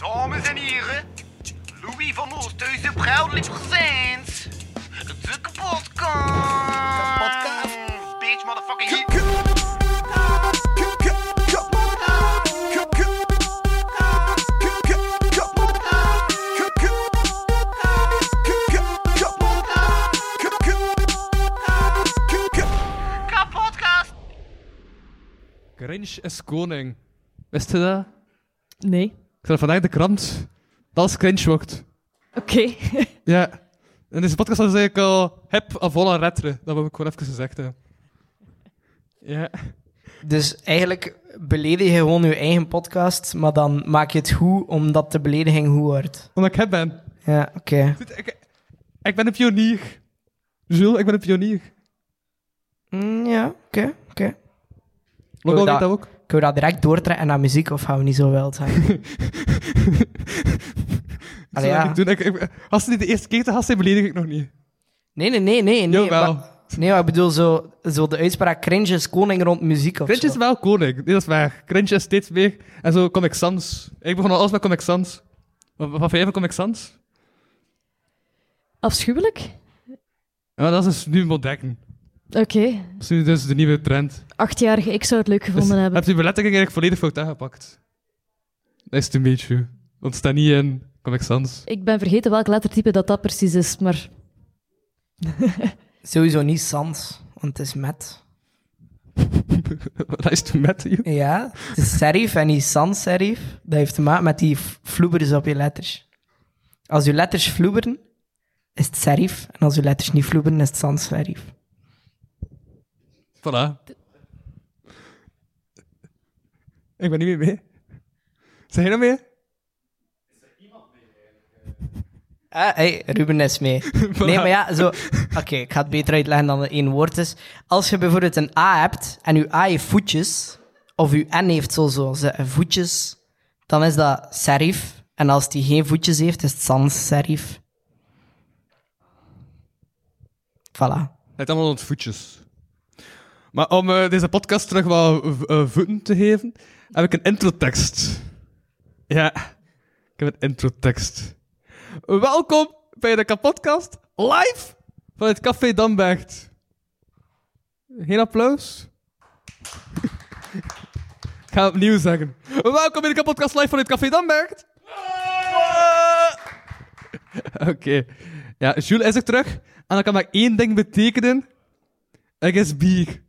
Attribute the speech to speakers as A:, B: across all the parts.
A: Dames en heren, Louis van Oosthuizen proudly presents de kapotkast.
B: Kapotkast.
A: Bitch, motherfucking hit.
C: Grinch is koning. Wist je dat?
D: Nee.
C: Ik zag vandaag de krant. Dat Grinch wordt.
D: Oké.
C: Ja. En deze podcast is eigenlijk al hip, à vol en retro. Dat wil ik gewoon even gezegd. Ja.
B: Dus eigenlijk beledig je gewoon je eigen podcast, maar dan maak je het goed omdat de belediging goed wordt.
C: Omdat ik hip ben.
B: Ja, oké.
C: Ziet, Ik, ik ben een pionier. Jules, ik ben een pionier.
B: Mm, ja, oké, oké.
C: Logo
B: Oh,
C: weet
B: dat-
C: dat ook.
B: Kunnen we dat direct doortrekken naar muziek of gaan we niet zo wild zijn? Allee, ja.
C: ik doen. Ik, ik, als ze niet de eerste keer te gast zijn, beledig ik nog niet.
B: Nee, nee, nee, nee. nee
C: Jawel.
B: maar, nee, maar ik bedoel zo, zo de uitspraak cringe is koning rond muziek of zo.
C: is wel koning. Nee, dat is waar. Grinch is steeds meer. En zo Comic Sans. Ik begon al alles met Comic Sans. Wat, wat vind jij van Comic Sans?
D: Afschuwelijk?
C: Ja, dat is dus nu modern.
D: Oké.
C: Dat is dus de nieuwe trend.
D: Achtjarige ik zou het leuk gevonden
C: Dus
D: hebben.
C: Heb je mijn lettering eigenlijk volledig fout aangepakt? Nice to meet you. Want staat niet in Comic Sans.
D: Ik ben vergeten welk lettertype dat dat precies is, maar...
B: Sowieso niet sans, want het is met.
C: Nice to meet you.
B: Ja, het is serif en niet sans serif. Dat heeft te maken met die vloebers op je letters. Als je letters vloeberen, is het serif. En als je letters niet vloeberen, is het sans serif.
C: Voilà. Ik ben niet meer mee. Zijn jij nog mee?
B: Ah, hey, Ruben is mee. Nee, maar ja, zo... Oké, ik ga het beter uitleggen dan het één woord is. Als je bijvoorbeeld een A hebt, en je A heeft voetjes, of je N heeft zo, zo ze- voetjes, dan is dat serif. En als die geen voetjes heeft, is het sans serif. Voilà.
C: Het allemaal rond voetjes. Maar om eh, deze podcast terug wat eh, voeten te geven, heb ik een introtekst. Ja, ik heb een introtekst. Welkom bij de kapotkast, live van het Café Dambergt. Geen applaus? ik ga het opnieuw zeggen. Welkom bij de kapotkast live van het Café Dambergt. Oké. Ja, Jules is er terug. En dat kan maar één ding betekenen. Ik is bier.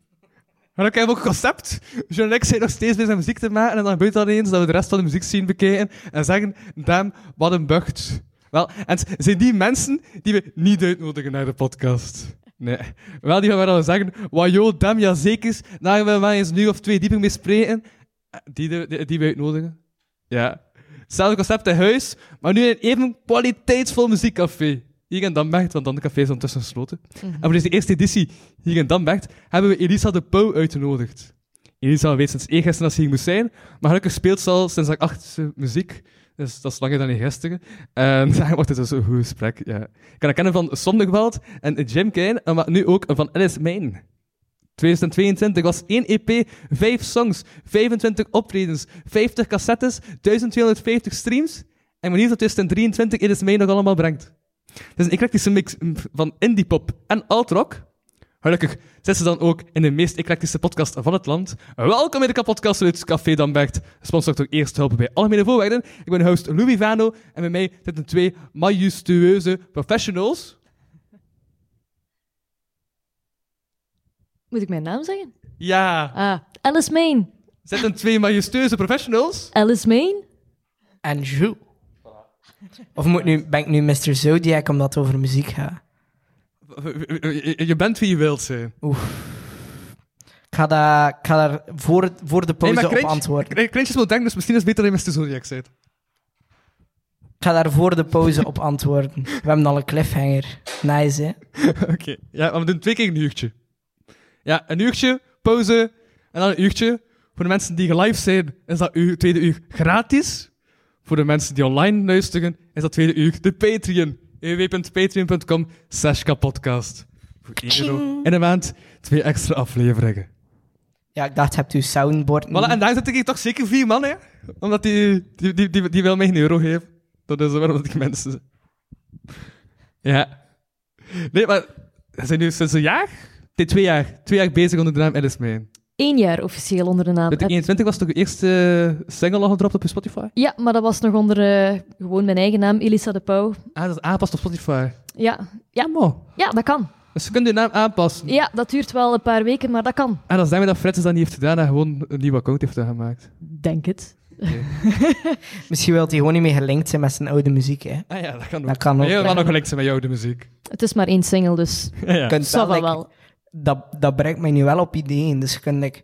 C: En dan heb ik ook concept. Jules en ik zijn nog steeds bezig met muziek te maken. En dan gebeurt dat eens dat we de rest van de muziek zien bekijken. En zeggen, damn, wat een bucht. Wel, en zijn die mensen die we niet uitnodigen naar de podcast. Nee. Wel, die gaan we dan zeggen, wajo, damn, ja zeker. Daar gaan we maar eens nu of twee dieper mee spreken. Die, die we uitnodigen. Ja. Hetzelfde concept in huis, maar nu in een even kwaliteitsvol muziekcafé. Hier in Dambergt, want dan de café is ondertussen gesloten. En voor deze eerste editie hier in Dambergt hebben we Elisa de Pauw uitgenodigd. Elisa weet sinds eergisteren dat ze hier moest zijn, maar gelukkig speelt ze al sinds haar achtste muziek. Dus dat is langer dan gisteren. En daar wordt het dus een goed gesprek. Ja. Ik kan haar kennen van Zondagwald en Jim Kane, en maar nu ook van Alice Main. 2022 was 1 EP, 5 songs, 25 optredens, 50 cassettes, 1250 streams. En benieuwd wat 2023 Alice Main nog allemaal brengt. Het is een eclectische mix van indie pop en alt-rock. Gelukkig zit ze dan ook in de meest eclectische podcast van het land. Welkom bij de kapotkast uit Café Dambergt. Gesponsord door Eerst Hulp bij Algemene Voorwaarden. Ik ben de host Louis Vano en bij mij zitten twee majestueuze professionals.
D: Moet ik mijn naam zeggen?
C: Ja,
D: Ah, Alice Main.
C: zitten twee majestueuze professionals.
D: Alice Main?
B: En Jules. Of moet nu, ben ik nu Mr. Zodiac omdat het over muziek gaat?
C: Je bent wie je wilt zijn.
B: Ik ga, daar, ik ga daar voor, voor de pauze op antwoorden.
C: Krintjes wil denken, dus misschien is het beter dat je Mr. Zodiac bent.
B: Ik ga daar voor de pauze op antwoorden. We hebben al een cliffhanger. Nice, hè?
C: Oké, ja, maar we doen twee keer een uurtje. Ja, een uurtje, pauze, en dan een uurtje. Voor de mensen die live zijn, is dat uur, tweede uur gratis. Voor de mensen die online luisteren, is dat tweede uur de Patreon. www.patreon.com slash kapodcast. Voor 1 euro in de maand, twee extra afleveringen.
B: Ja, ik dacht, hebt u soundboard?
C: Voilà, en daar zitten hier toch zeker vier man, hè? Omdat die, die, die, die, die wil mij een euro geven. Dat is waarom ik mensen. Ja. Nee, maar ze zijn nu sinds een jaar? Nee, twee jaar. Twee jaar bezig onder de naam Alice.
D: Eén jaar officieel onder de naam.
C: 2021 was toch de eerste single al gedropt op je Spotify?
D: Ja, maar dat was nog onder eh, gewoon mijn eigen naam, Elisa de Pauw.
C: Ah, dat is aangepast op Spotify.
D: Ja, ja,
C: Mooi.
D: ja, dat kan.
C: Dus je kunt je naam aanpassen.
D: Ja, dat duurt wel een paar weken, maar dat kan.
C: En dat is daarmee dat Frits dat niet heeft gedaan en gewoon een nieuw account heeft aangemaakt.
D: Denk het.
B: Misschien wil hij gewoon niet meer gelinkt zijn met zijn oude muziek, hè.
C: Ah ja, dat kan ook.
B: Dat kan ook. ja.
C: kan nog gelijk zijn met jou, de muziek.
D: Het is maar één single, dus
C: Ja, ja.
B: Kunt wel,
D: wel.
B: Dat, dat brengt mij nu wel op ideeën. Dus je kunt, like,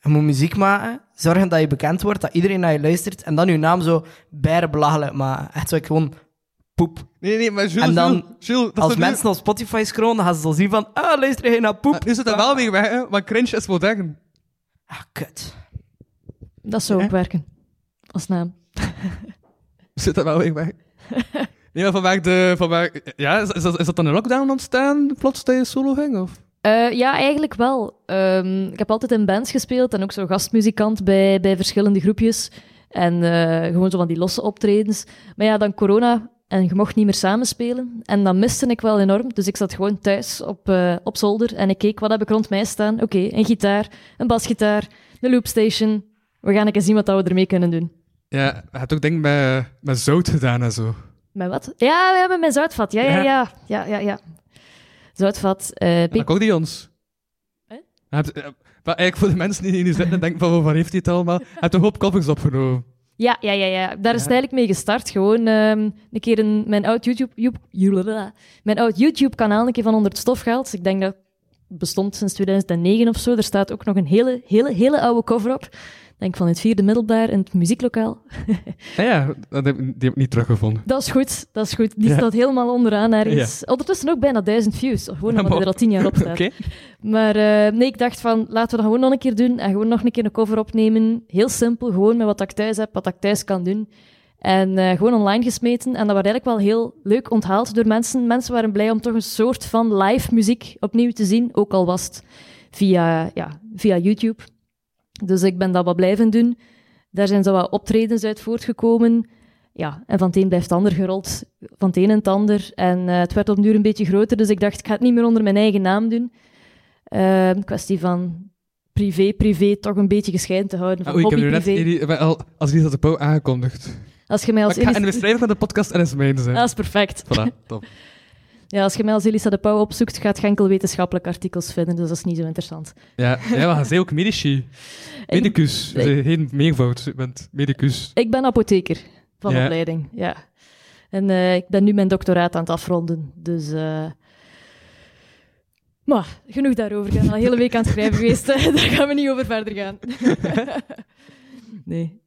B: je moet muziek maken, zorgen dat je bekend wordt, dat iedereen naar je luistert, en dan je naam zo bijna belachelijk maken. Echt zo like, gewoon poep.
C: Nee, nee, maar Jules,
B: En dan,
C: Jules, Jules, dat
B: Als
C: nu-
B: mensen op Spotify scrollen, dan gaan ze zo zien van, ah, luister je naar poep.
C: Nu zit dat wel weer weg, hè? Maar cringe is modern.
B: Ah, kut.
D: Dat zou ook werken. Als naam.
C: Zit dat wel weer weg. Nee, maar vandaag de... Vandaag, ja, is, is, dat, is dat dan een lockdown ontstaan, plots, dat je solo ging? Of?
D: Eh, ja, eigenlijk wel. Ehm, ik heb altijd in bands gespeeld en ook zo gastmuzikant bij, bij verschillende groepjes. En eh, gewoon zo van die losse optredens. Maar ja, dan corona en je mocht niet meer samenspelen. En dat miste ik wel enorm. Dus ik zat gewoon thuis op, eh, op zolder en ik keek wat heb ik rond mij staan. Oké, een gitaar, een basgitaar, een loopstation. We gaan eens zien wat we ermee kunnen doen.
C: Ja, je hebt ook denk ik met, met zout gedaan en zo.
D: Met wat? Ja, we hebben mijn zoutvat. Ja, Ja.
C: ja.
D: ja, ja, ja. Zoutvat.
C: kocht hij ons. Je hebt, eh, maar eigenlijk voor de mensen die hier nu zitten en denken van, waar heeft hij het allemaal? Hij heeft een hoop covers opgenomen.
D: Ja, ja, ja, ja. Daar is het eigenlijk mee gestart. Gewoon ehm, een keer een, mijn oud YouTube, Joep- Joelala. mijn oud YouTube een keer van onder het stof gehaald. Ik denk dat het bestond sinds 2009 of zo. Er staat ook nog een hele, hele, hele oude cover op. Denk van het vierde middelbaar in het muzieklokaal.
C: Ja, ja dat heb, die heb ik niet teruggevonden.
D: Dat is goed, dat is goed. Die
C: Ja.
D: staat helemaal onderaan ergens. Ondertussen ook bijna duizend views. Gewoon omdat hij er al tien jaar op staat.
C: Oké.
D: Maar eh, nee, ik dacht van, laten we dat gewoon nog een keer doen en gewoon nog een keer een cover opnemen. Heel simpel, gewoon met wat ik thuis heb, wat ik thuis kan doen. En eh, gewoon online gesmeten. En dat werd eigenlijk wel heel leuk onthaald door mensen. Mensen waren blij om toch een soort van live muziek opnieuw te zien, ook al was het via, ja, via YouTube. Dus ik ben dat wat blijven doen. Daar zijn zo wat optredens uit voortgekomen. Ja, en van het een blijft het ander gerold. Van het een en het ander. En eh, het werd op een duur een beetje groter, dus ik dacht, ik ga het niet meer onder mijn eigen naam doen. Een kwestie van privé, privé toch een beetje gescheiden te houden. Van
C: oei, ik heb nu net als Elisa de Pauw aangekondigd.
D: Als je mij
C: Maar
D: als
C: ik ga in de beschrijving van de podcast NS Mijn zijn.
D: Dat is perfect.
C: Voilà, top.
D: Ja, als je mij als Elisa de Pauw opzoekt, gaat je enkel wetenschappelijke artikels vinden, dus dat is niet zo interessant.
C: Ja, ja maar hij zei ook medici. Medicus.
D: ik-
C: Ik, geen meervoud, je bent medicus.
D: ik ben apotheker van
C: Ja.
D: opleiding, ja. En eh, ik ben nu mijn doctoraat aan het afronden, dus... eh, Maar, genoeg daarover. Ik ben al een hele week aan het schrijven geweest. Daar gaan we niet over verder gaan. nee.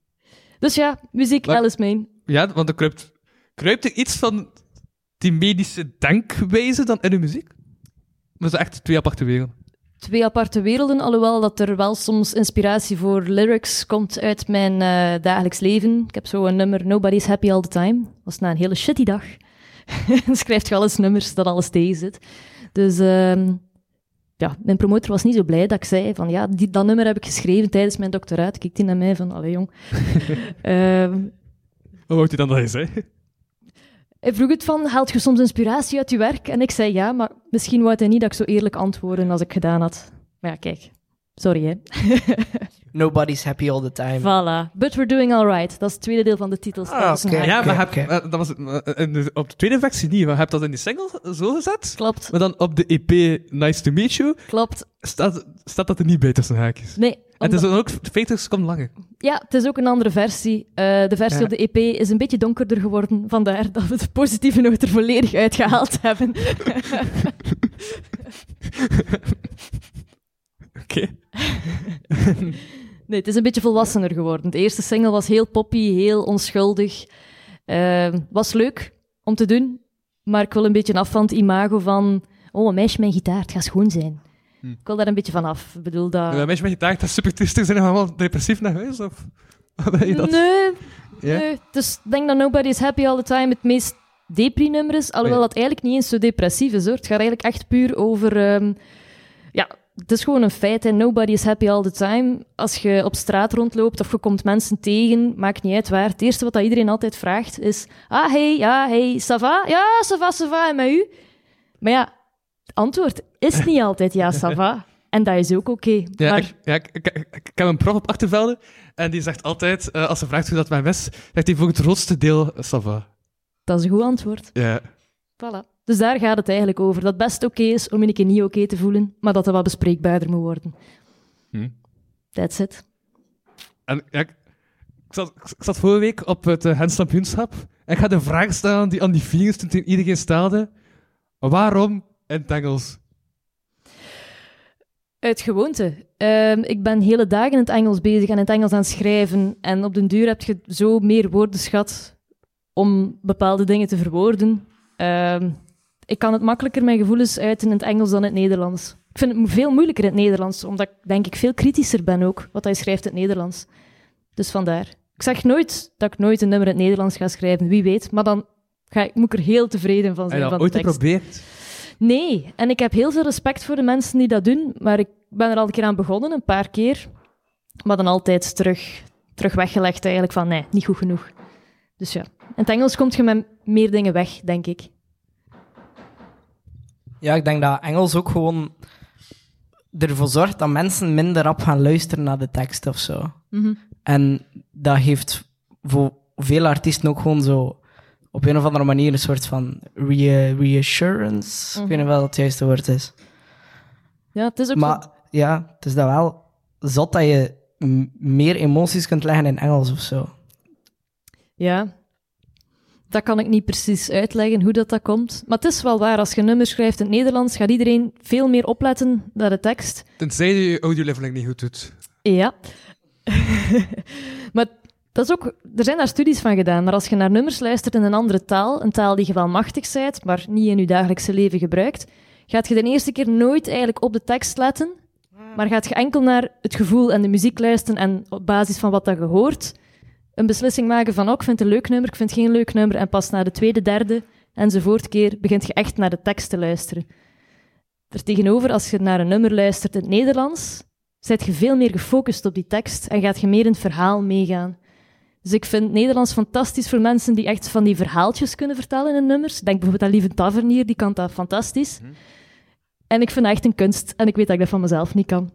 D: Dus ja, muziek, Alice Main.
C: Ja, want er kruipt, kruipt er iets van die medische denkwijze dan in de muziek? Maar dat is echt twee aparte werelden.
D: twee aparte werelden, alhoewel dat er wel soms inspiratie voor lyrics komt uit mijn eh, dagelijks leven. Ik heb zo een nummer Nobody's Happy All The Time. was na een hele shitty dag. Dan schrijft je wel eens nummers dat alles tegen zit. Dus ehm, ja, mijn promotor was niet zo blij dat ik zei van ja, die, dat nummer heb ik geschreven tijdens mijn doctoraat. Kijkt hij naar mij van, allee jong. Ehm,
C: Wat wou hij dan dat je zei?
D: Hij vroeg het van, haalt je soms inspiratie uit je werk? En ik zei ja, maar misschien wou hij niet dat ik zo eerlijk antwoorden als ik gedaan had. Maar ja, kijk. Sorry, hè.
B: Nobody's happy all the time.
D: Voilà. But we're doing alright. Dat is het tweede deel van de titel.
B: Ah,
D: haak.
C: Ja, maar
B: oké.
C: heb, eh, dat was het, eh, in de- op de tweede versie niet. Maar heb je dat in die single zo gezet?
D: Klopt,
C: Maar dan op de EP Nice to Meet You
D: klopt.
C: staat, staat dat er niet bij tussen haakjes.
D: Nee,
C: En het is dan ook 50 seconden langer.
D: ja, het is ook een andere versie. Eh, de versie
C: Ja.
D: op de EP is een beetje donkerder geworden. Vandaar dat we de positieve noot er volledig uitgehaald hebben.
C: Oké.
D: Nee, het is een beetje volwassener geworden. De eerste single was heel poppy, heel onschuldig. Eh, was leuk om te doen, maar ik wil een beetje af van het imago van... Oh, een meisje met een gitaar, het gaat schoon zijn.
C: Hm.
D: Ik wil daar een beetje van af. Ik bedoel, dat...
C: Ja, mensen met gitaar dat super triestig zijn allemaal depressief naar huis? Of je dat?
D: Nee, nee. Dus ik denk dat Nobody's Happy All The Time het meest depri-nummer is, alhoewel
C: ja.
D: dat eigenlijk niet eens zo depressief is. Hoor. Het gaat eigenlijk echt puur over... ehm, het is gewoon een feit. En nobody is happy all the time. Als je op straat rondloopt of je komt mensen tegen, maakt niet uit waar. Het eerste wat dat iedereen altijd vraagt is: Ah, hey, ja, hey, ça va? Ja, ça va, ça va. En met u? Maar ja, het antwoord is niet altijd ja, ça va. En dat is ook oké.
C: Ja,
D: maar
C: ik, ja ik, ik, heb een prof op Achtervelde en die zegt altijd, eh, als ze vraagt hoe dat mijn was, zegt hij voor het grootste deel, eh, ça va.
D: dat is een goed antwoord.
C: Ja.
D: Voilà. Dus daar gaat het eigenlijk over. Dat het best oké is om je een keer niet oké te voelen, maar dat het wat bespreekbaarder moet worden.
C: Hm.
D: That's it.
C: En ja, ik, zat, ik zat vorige week op het uh, Kampioenschap en ik ga de vraag stellen die aan die vingers toen iedereen stelde. Waarom in het Engels?
D: Uit gewoonte. Ehm, ik ben hele dagen in het Engels bezig en in het Engels aan het schrijven. En op den duur heb je zo meer woordenschat om bepaalde dingen te verwoorden. Ehm, ik kan het makkelijker mijn gevoelens uiten in het Engels dan in het Nederlands. Ik vind het veel moeilijker in het Nederlands, omdat ik denk ik veel kritischer ben ook, wat hij schrijft in het Nederlands. Dus vandaar. Ik zeg nooit dat ik nooit een nummer in het Nederlands ga schrijven, wie weet. Maar dan ga ik, moet ik er heel tevreden van
C: Heb
D: zijn
C: je
D: van
C: dat ooit geprobeerd?
D: Nee, en ik heb heel veel respect voor de mensen die dat doen, maar ik ben er al een keer aan begonnen, een paar keer. Maar dan altijd terug, terug weggelegd eigenlijk van nee, niet goed genoeg. Dus ja, in het Engels komt je met meer dingen weg, denk ik.
B: Ja, ik denk dat Engels ook gewoon ervoor zorgt dat mensen minder rap gaan luisteren naar de tekst of zo. En dat heeft voor veel artiesten ook gewoon zo op een of andere manier een soort van rea- reassurance. Ik weet niet wel het juiste woord is.
D: Ja, het is ook
B: Maar ja, het is dat wel zot dat je meer emoties kunt leggen in Engels of zo-
D: Ja, dat kan ik niet precies uitleggen hoe dat, dat komt. Maar het is wel waar, als je nummers schrijft in het Nederlands, gaat iedereen veel meer opletten naar de tekst.
C: Tenzij je je audio leveling niet goed doet.
D: Ja. maar dat is ook, er zijn daar studies van gedaan, maar als je naar nummers luistert in een andere taal, een taal die je wel machtig bent, maar niet in je dagelijkse leven gebruikt, gaat je de eerste keer nooit eigenlijk op de tekst letten, maar gaat je enkel naar het gevoel en de muziek luisteren en op basis van wat dat je hoort, een beslissing maken van, oh, ik vind het een leuk nummer, ik vind het geen leuk nummer, en pas na de tweede, derde enzovoort keer begint je echt naar de tekst te luisteren. Daartegenover, als je naar een nummer luistert in het Nederlands, zet je veel meer gefocust op die tekst en gaat je meer in het verhaal meegaan. Dus ik vind Nederlands fantastisch voor mensen die echt van die verhaaltjes kunnen vertellen in nummers. Denk bijvoorbeeld aan Lieve Tavernier, die kan dat fantastisch. En ik vind dat echt een kunst. En ik weet dat ik dat van mezelf niet kan.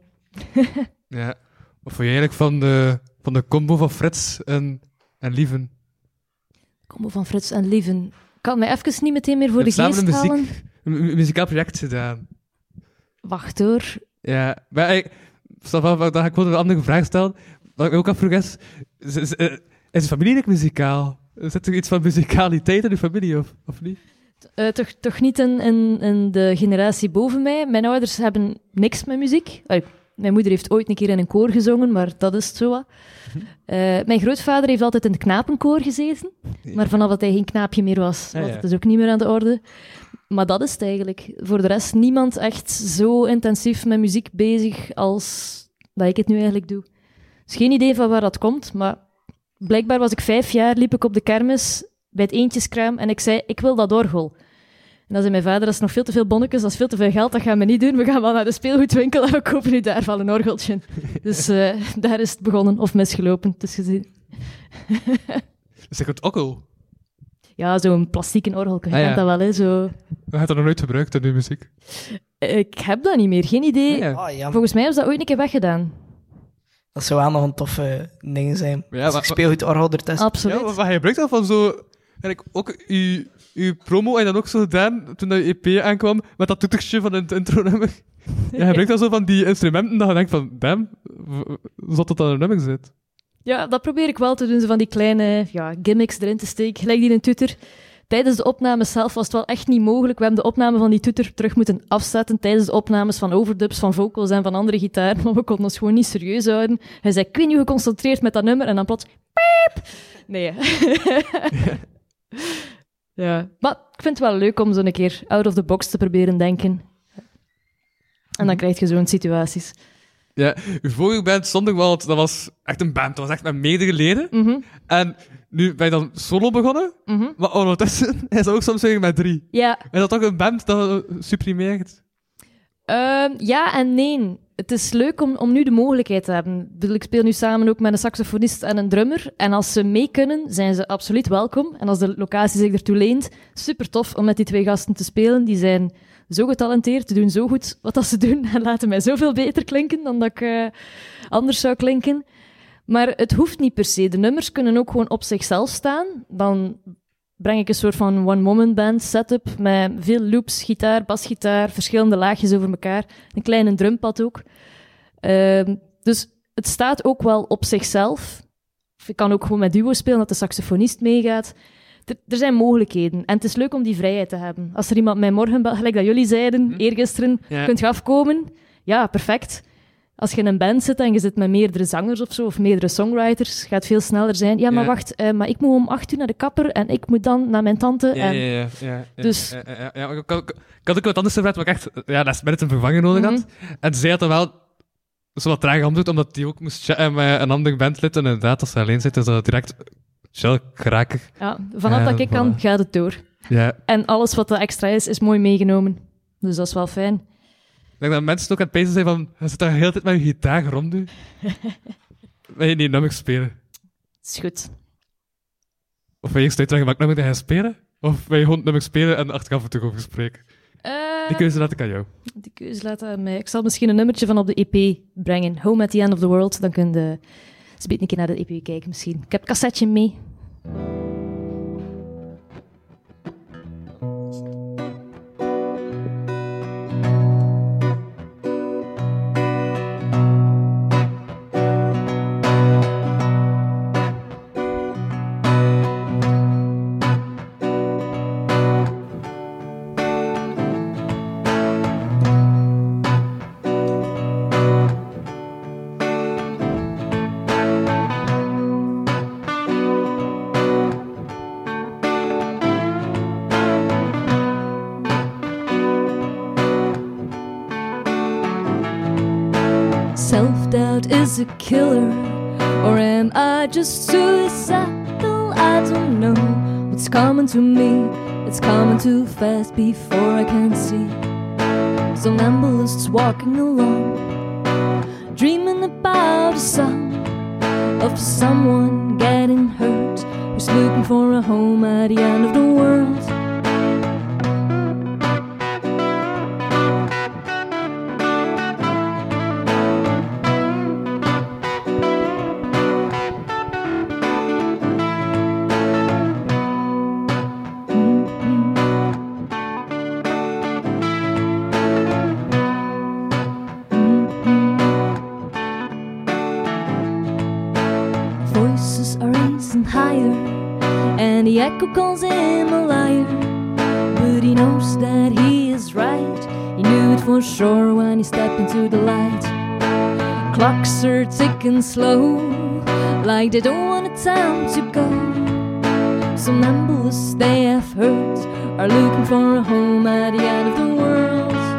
C: Ja. Wat vond je eigenlijk van de, van de combo van Frits en, en Lieven?
D: Combo van Frits en Lieven. Ik kan mij even niet meteen meer voor de
C: hebt samen
D: geest
C: een
D: halen.
C: muziek, een mu- muzikaal project gedaan.
D: Wacht hoor.
C: Ja, maar ik, stel van, dat ik wilde een andere vraag stellen. Wat ik ook afvroeg is, is, is, eh, is de familie niet muzikaal? Zit er iets van muzikaliteit in de familie, of, of niet?
D: Eh, toch, toch niet in, in, in de generatie boven mij. Mijn ouders hebben niks met muziek. Mijn moeder heeft ooit een keer in een koor gezongen, maar dat is het zo wat. Eh, mijn grootvader heeft altijd in het knapenkoor gezeten. Maar vanaf dat hij geen knaapje meer was, was het dus ook niet meer aan de orde. Maar dat is het eigenlijk. Voor de rest niemand echt zo intensief met muziek bezig als dat ik het nu eigenlijk doe. Dus geen idee van waar dat komt, maar blijkbaar was ik vijf jaar, liep ik op de kermis bij het eentjeskraam en ik zei, ik wil dat orgel. En dan zei mijn vader, dat is nog veel te veel bonnetjes, dat is veel te veel geld, dat gaan we niet doen. We gaan wel naar de speelgoedwinkel en we kopen nu daar wel een orgeltje. Dus eh, daar is het begonnen, of misgelopen. Het is gezien.
C: Zeg het okkel.
D: Ja, zo'n plastieke orgel, je
C: Ah, ja.
D: dat wel, hè? Zo.
C: We hebben dat nog nooit gebruikt in de muziek.
D: Ik heb dat niet meer, geen idee.
C: Ja,
B: Oh, ja,
D: Volgens mij hebben ze dat ooit een keer weggedaan.
B: dat zou wel nog een toffe ding zijn.
C: Ja, maar-
B: ik speel het orgel ertussen.
D: Absoluut.
C: Ja, maar maar hij gebruikt dat van zo... Eigenlijk ook uw, uw promo en dan ook zo gedaan toen dat je EP aankwam met dat toetertje van het intro-nummer. Ja, gebruikt dan zo van die instrumenten dat je denkt van, damn, zat dat aan een nummer zit.
D: Ja, dat probeer ik wel te doen, zo van die kleine ja, gimmicks erin te steken, gelijk die in een toeter. Tijdens de opnames zelf was het wel echt niet mogelijk. We hebben de opname van die toeter terug moeten afzetten tijdens de opnames van overdubs, van vocals en van andere gitaar, maar we konden ons gewoon niet serieus houden. Hij zei, ik weet niet geconcentreerd met dat nummer, en dan plots, piep! Nee. ja, maar ik vind het wel leuk om zo een keer out of the box te proberen denken. En dan krijg je zo'n situaties.
C: Ja, uw vorige band Zonderwald, dat was echt een band. Dat was echt met meerdere leden.
D: Mhm,
C: En nu ben je dan solo begonnen,
D: mhm.
C: maar ondertussen is dat ook soms weer met drie.
D: Ja,
C: Is dat toch een band dat supprimeert?
D: Ehm, ja en nee. Het is leuk om, om nu de mogelijkheid te hebben. Ik speel nu samen ook met een saxofonist en een drummer. En als ze mee kunnen, zijn ze absoluut welkom. En als de locatie zich ertoe leent, super tof om met die twee gasten te spelen. Die zijn zo getalenteerd, doen zo goed wat dat ze doen en laten mij zoveel beter klinken dan dat ik eh, anders zou klinken. Maar het hoeft niet per se. De nummers kunnen ook gewoon op zichzelf staan. Dan breng ik een soort van one-woman band setup met veel loops, gitaar, basgitaar, verschillende laagjes over elkaar. Een kleine drumpad ook. Ehm, dus het staat ook wel op zichzelf. Ik kan ook gewoon met duo spelen, dat de saxofonist meegaat. Er, er zijn mogelijkheden. En het is leuk om die vrijheid te hebben. Als er iemand mij morgen, belt, gelijk dat jullie zeiden, eergisteren,
C: Ja.
D: kunt je afkomen? Ja, perfect. Als je in een band zit en je zit met meerdere zangers of zo, of meerdere songwriters, gaat het veel sneller zijn. Ja, maar
C: Ja.
D: wacht, eh, maar ik moet om acht uur naar de kapper en ik moet dan naar mijn tante.
C: Ja,
D: en...
C: ja, ja, ja, ja,
D: Dus-
C: Ja, ik, had- ik had ook wat anders gevraagd, maar ik echt ja, dat is met een vervanger nodig
D: Mhm.
C: had. En zij had er wel zo wat traag antwoord, omdat die ook moest chatten met een ander bandlid. En inderdaad, als ze alleen zit, is dat direct chill, geraker.
D: Ja, vanaf dat ik kan, gaat het door.
C: Ja.
D: En alles wat er extra is, is mooi meegenomen. Dus dat is wel fijn.
C: Ik denk dat mensen ook aan het pezen zijn van, je zit daar de hele tijd met je gitaar rond nu. Wil je niet nummers spelen?
D: is goed.
C: Of wil je eerst uitleggen welk nummer je gaat spelen? Of wil je gewoon nummers spelen en achteraf het over spreken?
D: Eh,
C: Die keuze laat ik aan jou.
D: die keuze laat aan mij. Ik zal misschien een nummertje van op de EP brengen. Home at the End of the World. Dan kun je eens een beetje naar de EP kijken misschien. Ik heb het cassetje mee. A killer, or am I just suicidal? I don't know what's coming to me. It's coming too fast before I can see. Somnambulists walking along, dreaming about a song of someone getting hurt, who's looking for a home at the end of the world. And the echo calls him a liar. But he knows that he is right. He knew it for sure when he stepped into the light. Clocks are ticking slow, like they don't want a time to go. Some Somnambulists they have heard are looking for a home at the end of the world.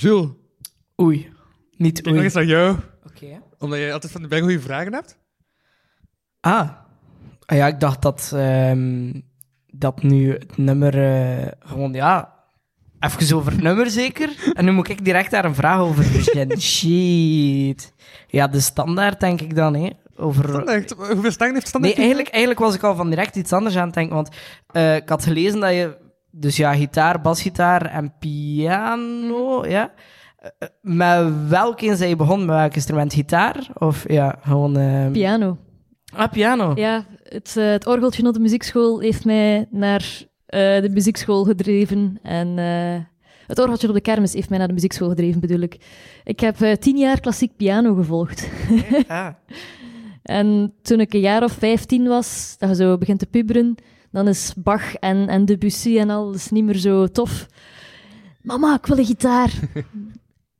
C: Jules,
B: Oei. Niet
C: ik nog
B: oei.
C: eens naar jou.
B: Oké.
C: Omdat jij altijd van de bij goede vragen hebt.
B: Ah. Ah ja, ik dacht dat, ehm, dat nu het nummer eh, gewoon, ja... Even over het nummer zeker. En nu moet ik direct daar een vraag over beginnen. Shit. Ja, de standaard denk ik dan, hè. Over...
C: Standaard. Hoeveel stangen heeft standaard?
B: Nee, eigenlijk, eigenlijk was ik al van direct iets anders aan het denken. Want eh, ik had gelezen dat je... Dus ja, gitaar, basgitaar en piano, ja. Eh, met welke zijn je begonnen? Met welk instrument? Gitaar? Of ja, gewoon... eh,
D: Piano.
B: Ah, piano.
D: Ja, het, eh, het orgeltje op de muziekschool heeft mij naar eh, de muziekschool gedreven. En het orgeltje op de kermis heeft mij naar de muziekschool gedreven, bedoel ik. Ik heb tien jaar klassiek piano gevolgd.
B: Ah.
D: En toen ik een jaar of vijftien was, dat je zo begint te puberen, dan is Bach en, en Debussy en al is niet meer zo tof. Mama, ik wil een gitaar.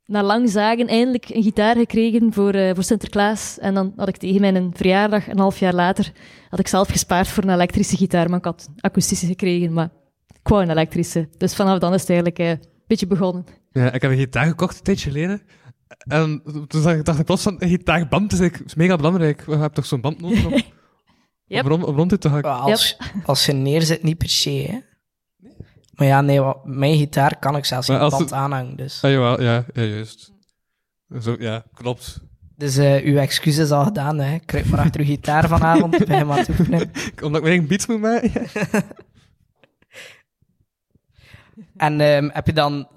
D: Na lang zagen eindelijk een gitaar gekregen voor, eh, voor Sinterklaas. En dan had ik tegen mijn verjaardag, een half jaar later, had ik zelf gespaard voor een elektrische gitaar. Maar ik had akoestische gekregen, maar ik wou een elektrische. Dus vanaf dan is het eigenlijk eh, een beetje begonnen.
C: Ja, ik heb een gitaar gekocht een tijdje geleden. En toen zag ik- dacht ik plots van, een gitaarband is, eigenlijk- mega belangrijk. We hebben toch zo'n band nodig
D: Yep.
C: om, rond, om rond te hakken.
B: Als, als je neerzit, niet per se, hè. Maar ja, nee, wat- mijn gitaar kan ik zelfs
C: Maar
B: geen
C: als
B: band
C: het-
B: aanhangen, dus...
C: Ah, jawel, ja, ja, juist. Zo, ja, klopt.
B: Dus eh, uw excuus is al gedaan, hè. Kruip maar achter uw gitaar vanavond, begin maar te oefenen.
C: Omdat ik mijn beats moet maken.
B: En ehm, heb je dan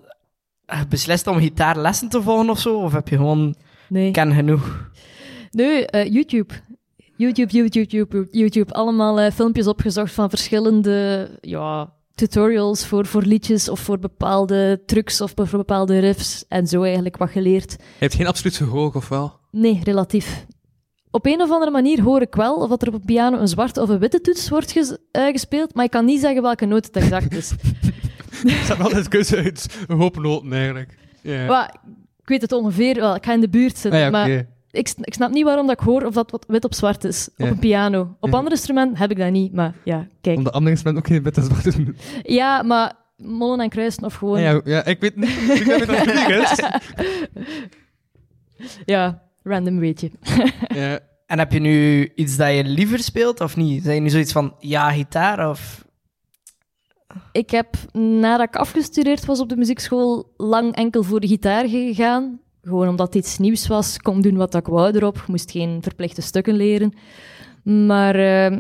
B: beslist om gitaarlessen te volgen of zo? Of heb je gewoon
D: Nee.
B: ken genoeg?
D: Nee, eh, YouTube. YouTube, YouTube, YouTube, YouTube. Allemaal eh, filmpjes opgezocht van verschillende ja, tutorials voor, voor liedjes of voor bepaalde trucs of voor bepaalde riffs. En zo eigenlijk wat geleerd.
C: Je hebt geen absoluut gehoor, of wel?
D: Nee, relatief. Op een of andere manier hoor ik wel of dat er op een piano een zwarte of een witte toets wordt ges- eh, gespeeld, maar ik kan niet zeggen welke noot het exact is.
C: Er staat altijd keuze uit een hoop noten, eigenlijk.
D: Maar ik weet het ongeveer wel, ik ga in de buurt zitten,
C: Ah, ja,
D: maar. Ik, snap niet waarom dat ik hoor of dat wat wit op zwart is
C: Ja.
D: op een piano. Op
C: Ja.
D: andere instrumenten heb ik dat niet, maar ja, kijk.
C: Om de andere instrumenten ook geen witte zwart te doen.
D: Ja, maar mollen en kruisen of gewoon...
C: Ja, ja, ik weet niet. Ik weet niet.
D: Ja, random weetje.
C: Ja.
B: En heb je nu iets dat je liever speelt of niet? Zijn je nu zoiets van ja, gitaar of.
D: Ik heb, nadat ik afgestudeerd was op de muziekschool, lang enkel voor de gitaar gegaan. Gewoon omdat het iets nieuws was, kon doen wat ik wou erop. Ik moest geen verplichte stukken leren. Maar eh,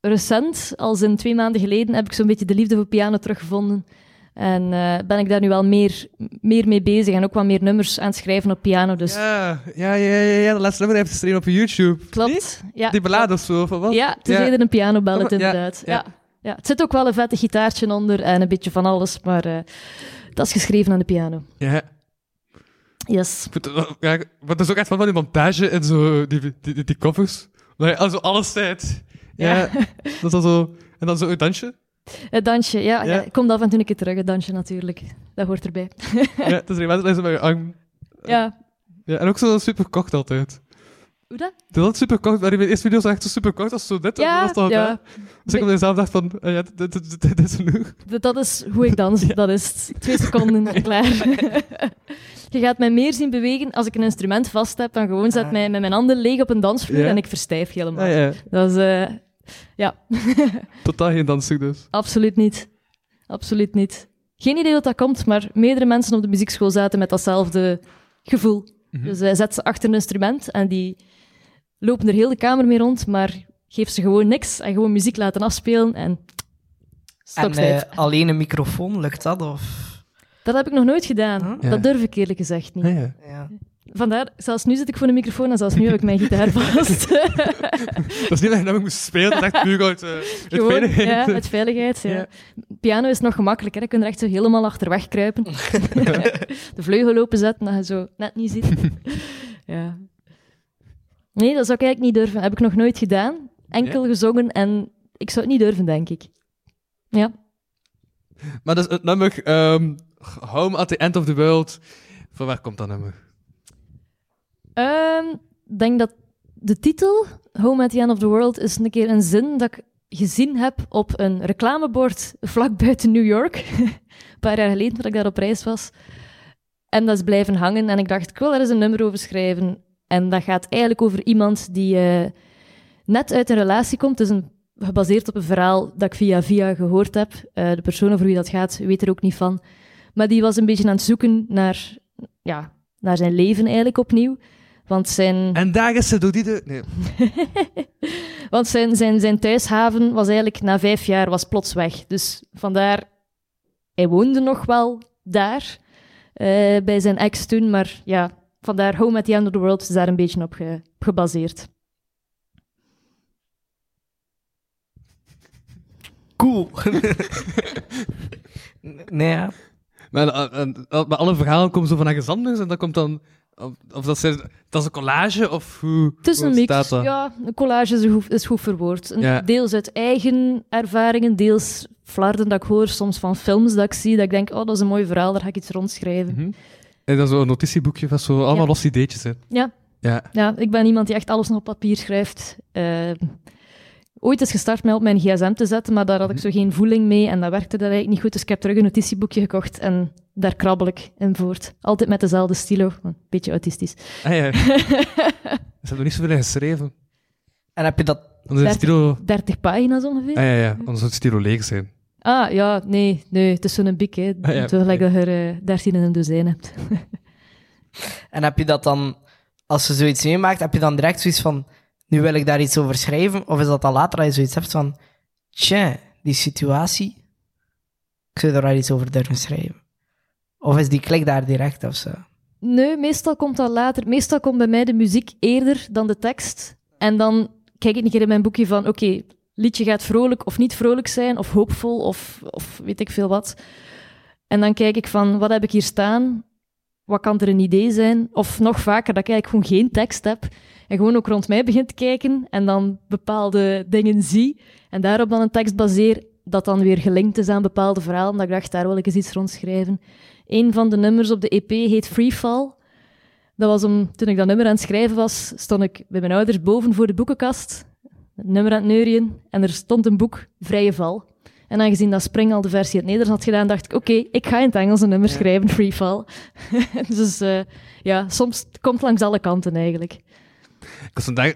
D: recent, als in twee maanden geleden, heb ik zo'n beetje de liefde voor piano teruggevonden. En eh, ben ik daar nu wel meer, meer mee bezig en ook wat meer nummers aan het schrijven op piano. Dus
C: Ja, ja, ja, ja, ja, de laatste nummer heeft stream op YouTube.
D: klopt. Ja,
C: Die ballade of zo, of wat?
D: Ja, het is
C: Ja.
D: eerder een pianoballet,
C: Ja,
D: inderdaad.
C: ja.
D: Ja. Ja. Het zit ook wel een vette gitaartje onder en een beetje van alles, maar eh, dat is geschreven aan de piano.
C: Ja.
D: Yes.
C: Het ja, maar dat is ook echt van die montage en zo, die, die, die, die covers. Dat je also alles zet. Ja.
D: Ja.
C: Dat is dan zo... En dan zo een dansje.
D: Het dansje, ja.
C: Ja.
D: ja. Komt af en toe een keer terug, het dansje natuurlijk. Dat hoort erbij.
C: ja, het is een mensen met je arm.
D: Ja.
C: Ja, en ook zo super kort altijd.
D: Hoe dat?
C: Dat is super kort, maar die eerste video's zijn echt zo super kort als zo dit.
D: Ja,
C: dan
D: ja.
C: Dus ik op mezelf dacht van, eh, ja, dit, is genoeg.
D: Dat- Dat is hoe ik dans. Dat is. Twee seconden, klaar. Je gaat mij meer zien bewegen als ik een instrument vast heb dan gewoon zet
B: Ah.
D: mij met mijn handen leeg op een dansvloer en ik verstijf helemaal.
C: Ja.
D: Dat is... eh, ja,
C: Totaal geen danser dus.
D: absoluut niet. Absoluut niet. Geen idee wat dat komt, maar meerdere mensen op de muziekschool zaten met datzelfde gevoel.
C: Mhm.
D: Dus hij zet ze achter een instrument en die lopen er heel de kamer mee rond, maar geef ze gewoon niks en gewoon muziek laten afspelen en
B: En eh, alleen een microfoon, lukt dat? Of...
D: Dat heb ik nog nooit gedaan. Dat durf ik eerlijk gezegd niet.
C: Ja, ja.
B: Ja.
D: Vandaar, zelfs nu zit ik voor een microfoon en zelfs nu heb ik mijn gitaar vast.
C: Dat is niet dat je namelijk moest spelen, dat is echt puur uit, uit
D: Gewoon,
C: veiligheid.
D: ja, uit veiligheid. Ja.
C: Ja.
D: Piano is nog gemakkelijker. Je kunt er echt zo helemaal achterweg kruipen. de vleugel openzetten, dat je zo net niet ziet. ja. Nee, dat zou ik eigenlijk niet durven. Heb ik nog nooit gedaan. Enkel gezongen en ik zou het niet durven, denk ik. Ja.
C: Maar dus het nummer ehm, Home at the End of the World, van waar komt dat nummer?
D: Ehm, Ik denk dat de titel, Home at the End of the World, is een keer een zin dat ik gezien heb op een reclamebord vlak buiten New York. een paar jaar geleden, dat ik daar op reis was. En dat is blijven hangen. En ik dacht, ik wil er eens een nummer over schrijven. En dat gaat eigenlijk over iemand die eh, net uit een relatie komt. Het is een, gebaseerd op een verhaal dat ik via via gehoord heb. Eh, de persoon over wie dat gaat, weet er ook niet van. Maar die was een beetje aan het zoeken naar, ja, naar zijn leven eigenlijk opnieuw. Want zijn,
C: En daar is ze door die... De... Nee.
D: want zijn, zijn, zijn thuishaven was eigenlijk na vijf jaar was plots weg. Dus vandaar, hij woonde nog wel daar eh, bij zijn ex toen. Maar ja, vandaar Home at the End of the World is daar een beetje op ge- gebaseerd.
B: Cool. nee, ja.
C: Maar, eh, eh, maar alle verhalen komen zo van ergens anders en dat komt dan... Of, of dat, zijn, dat is een collage, of hoe,
D: Het is
C: hoe
D: een mix. Ja, een collage is goed, is goed verwoord. Een-
C: Ja.
D: Deels uit eigen ervaringen, deels flarden dat ik hoor, soms van films dat ik zie, dat ik denk, oh, dat is een mooi verhaal, daar ga ik iets rondschrijven.
C: Mhm. En dan zo'n notitieboekje van zo allemaal
D: Ja.
C: losse ideetjes. Hè.
D: Ja.
C: Ja.
D: Ja, ik ben iemand die echt alles nog op papier schrijft. Eh, ooit is gestart met op mijn gsm te zetten, maar daar had ik zo geen voeling mee en dat werkte dat eigenlijk niet goed. Dus ik heb terug een notitieboekje gekocht en daar krabbel ik in voort. Altijd met dezelfde stilo. Een beetje autistisch.
C: Ah ja, ze hebben er niet zoveel in geschreven.
B: En heb je dat...
C: Anders is het
D: Dertig.
C: stilo...
D: 30 pagina's ongeveer.
C: Ah ja, ja, anders zou het stilo leeg zijn.
D: Ah, ja, nee, nee, het is zo'n bik, hè.
C: Ah, ja,
D: dat je er 13 in een dozijn hebt.
B: En heb je dat dan... Als je zoiets meemaakt, heb je dan direct zoiets van... Nu wil ik daar iets over schrijven? Of is dat dan later dat je zoiets hebt van... Tja, die situatie... Ik zou daar iets over durven schrijven. Of is die klik daar direct of zo?
D: Nee, meestal komt dat later. Meestal komt bij mij de muziek eerder dan de tekst. En dan kijk ik een keer in mijn boekje van, oké, liedje gaat vrolijk of niet vrolijk zijn, of hoopvol, of, of weet ik veel wat. En dan kijk ik van, wat heb ik hier staan? Wat kan er een idee zijn? Of nog vaker, dat ik eigenlijk gewoon geen tekst heb. En gewoon ook rond mij begint te kijken en dan bepaalde dingen zie. En daarop dan een tekst baseer dat dan weer gelinkt is aan bepaalde verhalen. Dat ik dacht, daar wil ik eens iets rond schrijven. Een van de nummers op de EP heet Freefall. Dat was om, toen ik dat nummer aan het schrijven was, stond ik bij mijn ouders boven voor de boekenkast, het nummer aan het neurien, en er stond een boek, Vrije Val. En aangezien dat Spring al de versie in het Nederlands had gedaan, dacht ik, oké, ik ga in het Engels een nummer schrijven, Freefall. dus eh, ja, soms het komt langs alle kanten eigenlijk.
C: Ik was vandaag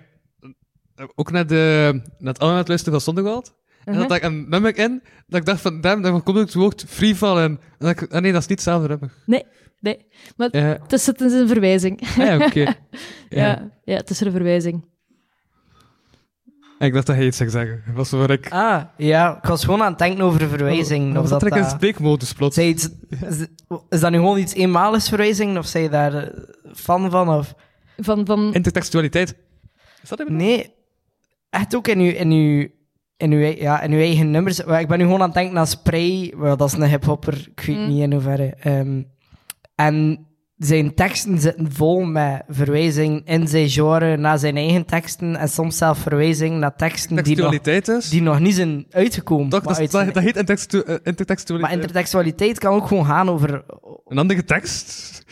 C: eh, ook naar, de, naar het het luisteren van Sonderwald. En
D: Mhm.
C: dat had ik een nummer in, dat ik dacht van, damn, daar komt het woord freefall in. En dat ik, ah nee, dat is niet hetzelfde nummer.
D: Nee, nee, maar
C: Ja,
D: het is, het is een verwijzing.
C: ah ja, oké.
D: Ja.
C: Ja.
D: Ja, het is een verwijzing.
C: Ik dacht dat hij iets zou zeggen. Dat was waar ik...
B: Ah, ja. Ik was gewoon aan het denken over verwijzing.
C: Oh,
B: of
C: dat
B: dat,
C: trek in
B: dat-
C: spreekmodus plots.
B: Zij iets, is, is dat nu gewoon iets eenmaligs verwijzing? Of zijn je daar eh, fan van? Of...
D: Van, van,
C: Intertextualiteit. Is dat even?
B: Nee, echt ook in uw, in uw, in uw, ja, in uw eigen nummers. Ik ben nu gewoon aan het denken aan Spray. Wel, dat is een hiphopper. Ik weet
D: Mm.
B: niet in hoeverre. Ehm, en zijn teksten zitten vol met verwijzingen in zijn genre naar zijn eigen teksten. En soms zelf verwijzingen naar teksten die nog,
C: Intertextualiteit is?
B: die nog niet zijn uitgekomen.
C: Toch, dat, is-
B: uit
C: dat,
B: zijn-
C: dat heet intertextu- eh,
B: maar
C: intertextualiteit.
B: intertextualiteit kan ook gewoon gaan over
C: Een andere tekst?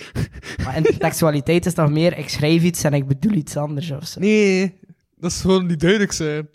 B: Maar intertextualiteit is nog meer, ik schrijf iets en ik bedoel iets anders of zo.
C: Nee, dat is gewoon niet duidelijk zijn.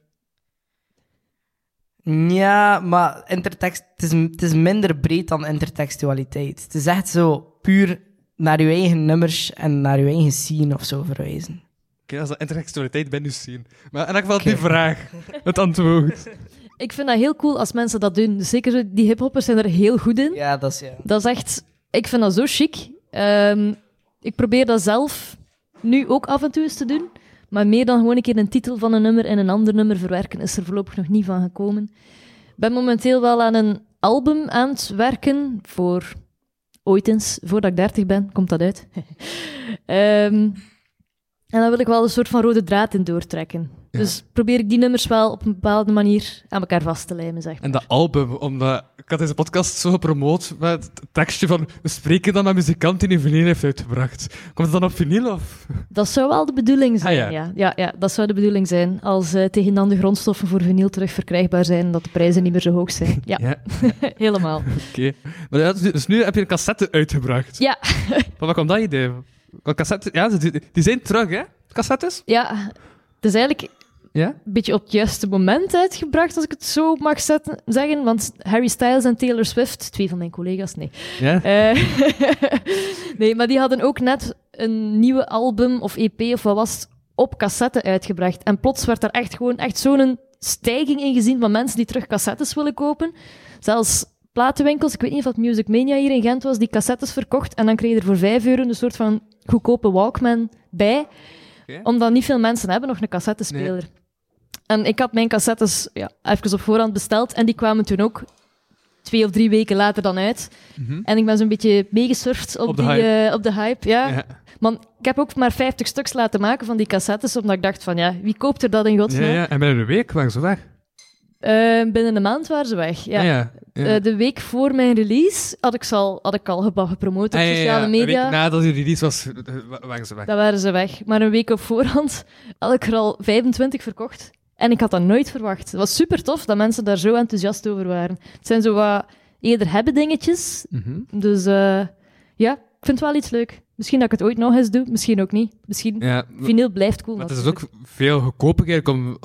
B: Ja, maar intertext, het, is, het is minder breed dan intertextualiteit. Het is echt zo puur naar je eigen nummers en naar je eigen scene of zo verwijzen.
C: Oké, als dat intertextualiteit ben nu zien. Maar in elk geval
B: Oké.
C: die vraag, het antwoord.
D: ik vind dat heel cool als mensen dat doen. Zeker die hiphoppers zijn er heel goed in.
B: Ja, dat is ja.
D: Dat is echt... Ik vind dat zo chic. Ehm, ik probeer dat zelf nu ook af en toe eens te doen. Maar meer dan gewoon een keer een titel van een nummer in een ander nummer verwerken is er voorlopig nog niet van gekomen. Ik ben momenteel wel aan een album aan het werken voor ooit eens, voordat ik 30 ben, komt dat uit. Ehm, en daar wil ik wel een soort van rode draad in doortrekken.
C: Ja.
D: Dus probeer ik die nummers wel op een bepaalde manier aan elkaar vast te lijmen, zeg maar.
C: En dat album, omdat ik had deze podcast zo gepromoot met het tekstje van we spreken dan met muzikant die een vinyl heeft uitgebracht. Komt het dan op vinyl of?
D: Dat zou wel de bedoeling zijn,
C: Ah, ja.
D: ja. Ja, ja, dat zou de bedoeling zijn. Als eh, tegen dan de grondstoffen voor vinyl terug verkrijgbaar zijn, dat de prijzen niet meer zo hoog zijn. Ja,
C: Ja,
D: helemaal.
C: oké. Maar ja, dus- dus nu heb je een cassette uitgebracht.
D: Ja,
C: Maar waar kwam dat idee? Want cassette, ja, die, die zijn terug, hè? Cassettes?
D: ja. Het is eigenlijk...
C: Ja?
D: een beetje op het juiste moment uitgebracht, als ik het zo mag zetten, zeggen. Want Harry Styles en Taylor Swift, twee van mijn collega's, nee.
C: Ja?
D: Eh, nee, maar die hadden ook net een nieuwe album of EP of wat was het, op cassette uitgebracht. En plots werd er echt gewoon echt zo'n stijging in gezien van mensen die terug cassettes willen kopen. Zelfs platenwinkels, ik weet niet of dat Music Mania hier in Gent was, die cassettes verkocht. En dan kreeg je er voor 5 euro een soort van goedkope Walkman bij. Omdat niet veel mensen hebben nog een cassettespeler. En ik had mijn cassettes ja, even op voorhand besteld en die kwamen toen ook twee of drie weken later dan uit.
C: Mhm.
D: En ik ben zo'n beetje meegesurfd op,
C: Op de
D: die,
C: hype.
D: eh, op de hype. Ja.
C: Ja.
D: Man, ik heb ook maar 50 stuks laten maken van die cassettes, omdat ik dacht van, ja, wie koopt er dat in
C: Ja,
D: godsnaam?
C: ja. En binnen een week waren ze weg.
D: Eh, binnen een maand waren ze weg. Ja.
C: Ja, ja. ja.
D: Eh, de week voor mijn release had ik, al, had ik al gepromoot op
C: Ah, ja, ja,
D: sociale
C: ja. Een
D: media.
C: week nadat die release was, eh, wa- waren ze weg.
D: Dan waren ze weg. Maar een week op voorhand had ik er al 25 verkocht. En ik had dat nooit verwacht. Het was super tof dat mensen daar zo enthousiast over waren. Het zijn zo wat eerder hebben dingetjes.
C: Mhm.
D: Dus eh, ja, ik vind het wel iets leuk. Misschien dat ik het ooit nog eens doe, misschien ook niet. Misschien
C: Ja,
D: vinyl blijft cool.
C: maar het is ook veel goedkoper om...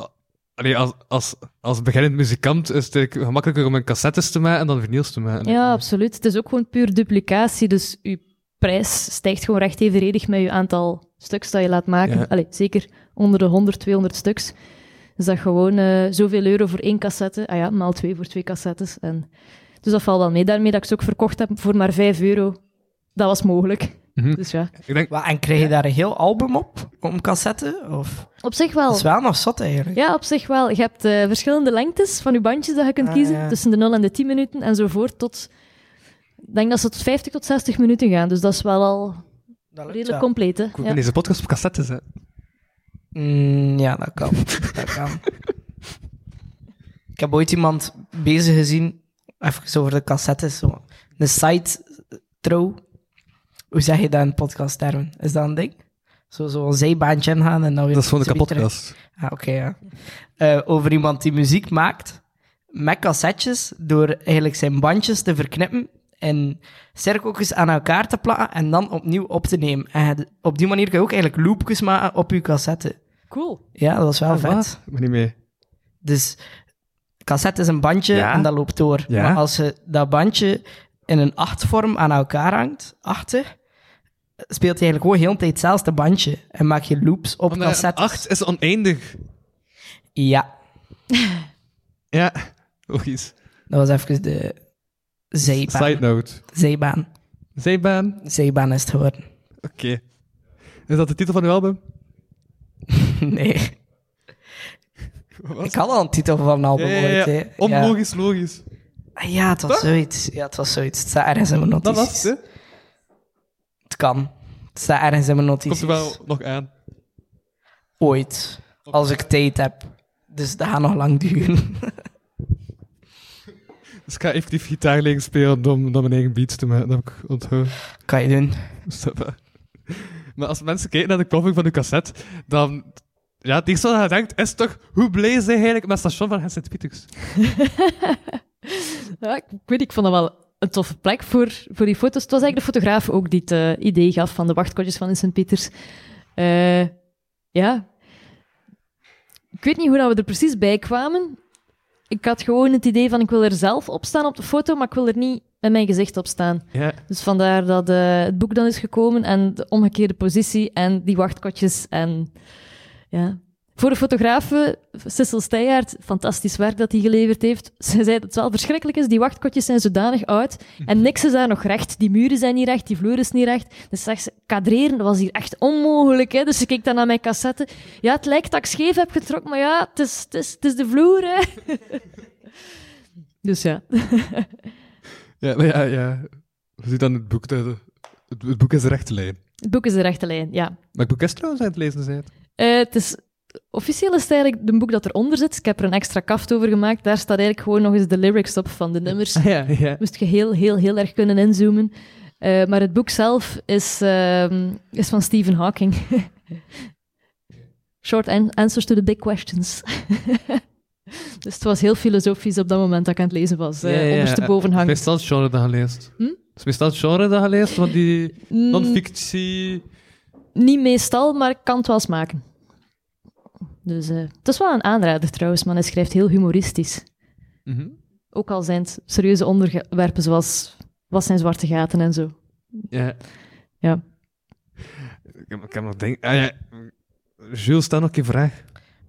C: Allee, als, als, als beginnend muzikant is het gemakkelijker om een cassettes te maken dan vinyls te maken.
D: Ja, absoluut. Het is ook gewoon puur duplicatie. Dus je prijs stijgt gewoon recht evenredig met je aantal stuks dat je laat maken.
C: Ja.
D: Allee, zeker onder de 100, 200 stuks. Dus dat gewoon eh, zoveel euro voor één cassette. Ah ja, maal twee voor twee cassettes. En, dus dat valt wel mee. Daarmee dat ik ze ook verkocht heb voor maar 5 euro. Dat was mogelijk.
C: Mhm.
D: Dus ja,
C: Ik denk,
B: Wa- En krijg je daar een heel album op, om cassette? Of?
D: op zich wel.
B: Dat is wel nog zot eigenlijk.
D: Ja, op zich wel. Je hebt eh, verschillende lengtes van je bandjes dat je kunt
B: Ah,
D: kiezen.
B: ja.
D: Tussen de 0 en de 10 minuten enzovoort tot... Ik denk dat ze tot 50 tot 60 minuten gaan. Dus dat is wel al redelijk
B: wel.
D: compleet, hè.
C: ik
D: Ja.
C: deze podcast op cassette zetten.
B: Mm, ja, dat kan. dat kan. Ik heb ooit iemand bezig gezien, even over de cassettes, zo. een site trouw. Hoe zeg je dat in podcasttermen? Is dat een ding? Zo, zo een zijbaantje ingaan en dan weer...
C: Dat is gewoon een kapotkast.
B: Ah, oké, ja. Eh, over iemand die muziek maakt met cassettes, door eigenlijk zijn bandjes te verknippen en cirkeltjes aan elkaar te plakken en dan opnieuw op te nemen. En op die manier kun je ook eigenlijk loopjes maken op je cassette.
D: Cool.
B: Ja, dat was wel
C: Ah,
B: vet.
C: Ik ben niet mee.
B: Dus cassette is een bandje
C: Ja.
B: en dat loopt door.
C: Ja.
B: Maar als je dat bandje in een achtvorm aan elkaar hangt, achter, speelt hij eigenlijk gewoon heel de tijd hetzelfde bandje. En maak je loops op
C: Omdat
B: cassettes.
C: 8 is oneindig.
B: Ja,
C: Ja, logisch.
B: dat was even de zijbaan.
C: Side note.
B: Zijbaan.
C: Zijbaan.
B: Zijbaan is het geworden.
C: Oké. Is dat de titel van uw album?
B: nee.
C: Wat?
B: Ik had al een titel van een album
C: Ja. Onlogisch, logisch.
B: Ja. ja, het was zoiets. Ja, het was zoiets. Het staat ergens in mijn
C: Dat
B: notities.
C: was het, hè?
B: Het kan. Het staat ergens in mijn
C: Komt
B: notities.
C: er wel nog aan.
B: Ooit. Als ik tijd heb. Dus dat gaat nog lang duren.
C: Dus ik ga effectief gitaar leren spelen om, om mijn eigen beats te maken. Dat heb ik onthouden.
B: kan je doen.
C: Maar als mensen kijken naar de cover van de cassette, dan... Ja, het eerste je is toch... Hoe blij zijn eigenlijk met station van Sint-Pieters?
D: Ik weet, ik vond dat wel een toffe plek voor, voor die foto's. Het was eigenlijk de fotograaf ook die het eh, idee gaf van de wachtkotjes van in Sint-Pieters. Eh, ja. Ik weet niet hoe dat we er precies bij kwamen. Ik had gewoon het idee van ik wil er zelf op staan op de foto, maar ik wil er niet met mijn gezicht op staan.
C: Ja.
D: Dus vandaar dat eh, het boek dan is gekomen en de omgekeerde positie en die wachtkotjes en ja. Voor de fotografe, Cecil Steijaert, fantastisch werk dat hij geleverd heeft. Ze zei dat het wel verschrikkelijk is, die wachtkotjes zijn zodanig oud en niks is daar nog recht. Die muren zijn niet recht, die vloer is niet recht. Dus zegt ze, kadreren, was hier echt onmogelijk. Hè? Dus ze keek dan naar mijn cassette. Ja, het lijkt dat ik scheef heb getrokken, maar ja, het is, het is, het is de vloer. Hè? dus ja.
C: Ja, maar ja, ja. Je ziet dan het boek, het, het boek is de rechte lijn.
D: Het boek is de rechte lijn, ja.
C: Maar het boek is trouwens aan het lezen zijn.
D: Eh, het is, officieel is het eigenlijk een boek dat eronder zit. Ik heb er een extra kaft over gemaakt. Daar staat eigenlijk gewoon nog eens de lyrics op van de nummers.
C: ja, ja.
D: Moest je heel, heel, heel erg kunnen inzoomen. Eh, maar het boek zelf is, ehm, is van Stephen Hawking. Short an- answers to the big questions. dus het was heel filosofisch op dat moment dat ik aan het lezen was. eh
C: Ja, ja.
D: ondersteboven
C: Het is meestal het genre dat je leest.
D: Hm?
C: Het is meestal het genre dat je leest, want die
D: Mm,
C: non-fictie...
D: niet meestal, maar ik kan het wel smaken. Dus eh, het is wel een aanrader trouwens, maar hij schrijft heel humoristisch.
C: Mhm.
D: Ook al zijn het serieuze onderwerpen zoals wat zijn zwarte gaten en zo.
C: Ja.
D: Ja.
C: Ik heb, ik heb nog denk... Ah, ja. Jules, stel nog een vraag.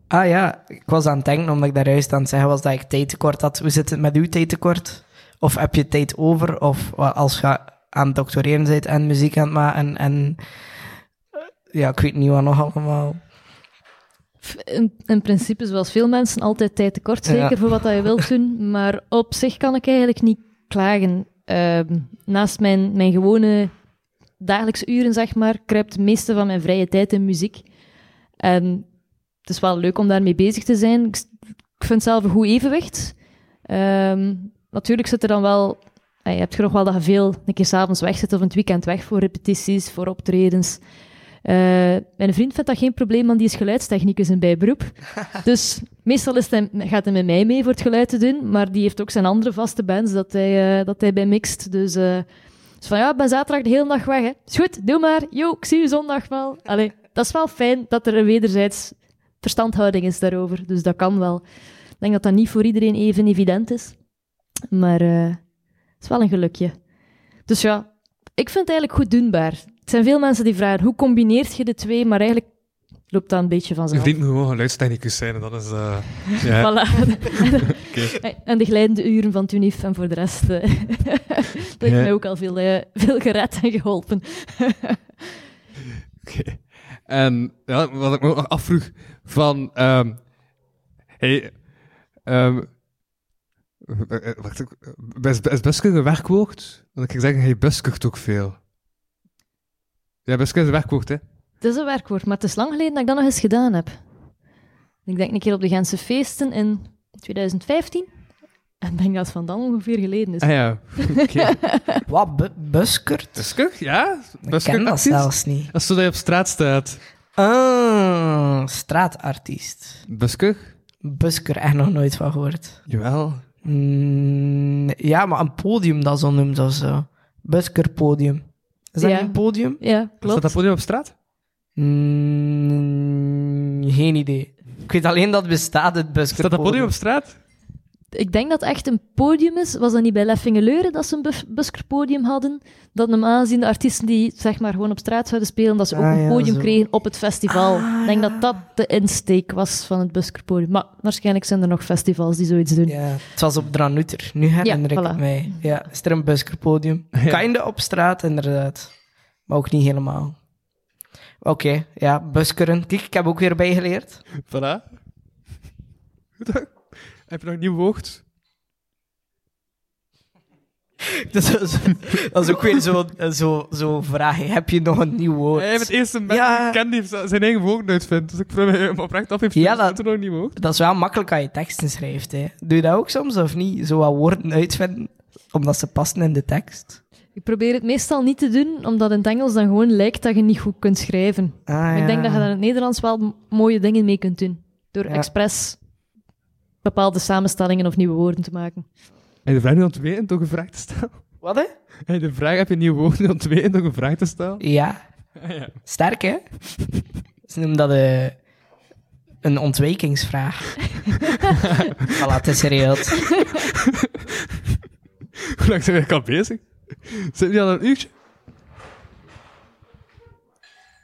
B: Ah ja, ik was aan het denken, omdat ik daar juist aan het zeggen was dat ik tijdtekort had. Hoe zit het met uw tijdtekort? Of heb je tijd over? Of als je aan het doctoreren bent en muziek aan het maken en... eh, Ja, ik weet niet wat nog allemaal.
D: In, in principe, zoals veel mensen, altijd tijd tekort, zeker
B: Ja.
D: voor wat dat je wilt doen. Maar op zich kan ik eigenlijk niet klagen. Ehm, naast mijn, mijn gewone dagelijkse uren, zeg maar, kruipt de meeste van mijn vrije tijd in muziek. En het is wel leuk om daarmee bezig te zijn. Ik, ik vind zelf een goed evenwicht. Ehm, natuurlijk zit er dan wel... eh, Je hebt genoeg wel dat je veel een keer s'avonds weg zit of het weekend weg voor repetities, voor optredens. Eh, mijn vriend vindt dat geen probleem, want die is geluidstechnicus in bijberoep. dus meestal is hij, gaat hij met mij mee voor het geluid te doen, maar die heeft ook zijn andere vaste bands dat hij, eh, dat hij bij mixt. Dus, dus van ja, ik ben zaterdag de hele dag weg. Hè. Is goed, doe maar. Yo, ik zie u zondag wel. Allee, dat is wel fijn dat er een wederzijds verstandhouding is daarover. Dus dat kan wel. Ik denk dat dat niet voor iedereen even evident is. Maar eh, het is wel een gelukje. Dus ja, ik vind het eigenlijk goed doenbaar. Er zijn veel mensen die vragen, hoe combineert je de twee? Maar eigenlijk loopt dat een beetje
C: Je
D: vanzelf.
C: vriend moet gewoon geluidstechnicus zijn en dat is... eh, ja.
D: Voilà. En de glijdende uren van Tunif en voor de rest. eh, dat heeft
C: Ja.
D: mij ook al veel, veel gered en geholpen.
C: Oké. En ja, wat ik me nog afvroeg van... ehm hey, eh, wacht, ik- is, is buskug een werkwoord? Want ik kan zeggen, hij buskugt ook veel. Ja, buskug is een werkwoord, hè?
D: Het is een werkwoord, maar het is lang geleden dat ik dat nog eens gedaan heb. Ik denk een keer op de Gentse feesten in 2015. En ik denk dat het van dan ongeveer geleden is.
C: Ah ja, oké.
B: Wat, bu- buskert?
C: buskug, ja?
B: Ik ken dat zelfs niet.
C: Als je op straat staat.
B: Ah, straatartiest.
C: Buskug?
B: Busker, echt nog nooit van gehoord.
C: Jawel.
B: Mm, ja, maar een podium dat zo noemt of zo. Buskerpodium. Is dat
D: Ja.
B: een podium?
D: Ja,
C: Staat
D: klopt.
C: dat podium op straat?
B: Mm, geen idee. Ik weet alleen dat het bestaat, het buskerpodium.
C: Staat dat podium op straat?
D: Ik denk dat het echt een podium is. Was dat niet bij Leffingeleuren dat ze een bus- buskerpodium hadden? Dat normaal gezien de artiesten die zeg maar gewoon op straat zouden spelen, dat ze ook
B: Ah,
D: een
B: ja,
D: podium
B: zo.
D: kregen op het festival.
B: Ah,
D: ik denk
B: ja.
D: dat dat de insteek was van het buskerpodium. Maar waarschijnlijk zijn er nog festivals die zoiets doen.
B: Ja, het was op Dranutter. Nu herinner ik
D: voilà.
B: het mij. Ja, is er een buskerpodium?
C: Ja.
B: Kinder op straat, inderdaad. Maar ook niet helemaal. Oké, ja, buskeren. Kijk, ik heb ook weer bijgeleerd.
C: Voilà. Heb je nog een nieuw woord?
B: Dat is, dat is ook weer zo'n zo, zo vraag. Heb je nog een nieuw woord?
C: Hij heeft het eerste mens
B: Ja.
C: die zijn eigen woord uitvindt. Dus ik vraag me oprecht af, heeft
B: Ja, dat-
C: nog een nieuw woord?
B: Dat is wel makkelijk als je teksten schrijft. Hè. Doe je dat ook soms of niet? Zo wat woorden uitvinden, omdat ze passen in de tekst.
D: Ik probeer het meestal niet te doen, omdat in het Engels dan gewoon lijkt dat je niet goed kunt schrijven.
B: Ah,
D: Ik denk dat je daar in het Nederlands wel mooie dingen mee kunt doen. Door
B: Ja.
D: expres bepaalde samenstellingen of nieuwe woorden te maken.
C: Heb je de vraag nu ontweten door een vraag te stellen?
B: Wat, hè?
C: Heb je de vraag, heb je een nieuw woord nu ontweten door een vraag te stellen?
B: Ja.
C: Ah, ja.
B: Sterk, hè? Ze noemen dat eh, een ontwijkingsvraag. voilà, het is geregeld.
C: Hoe lang zijn we al bezig? Zitten we al een uurtje?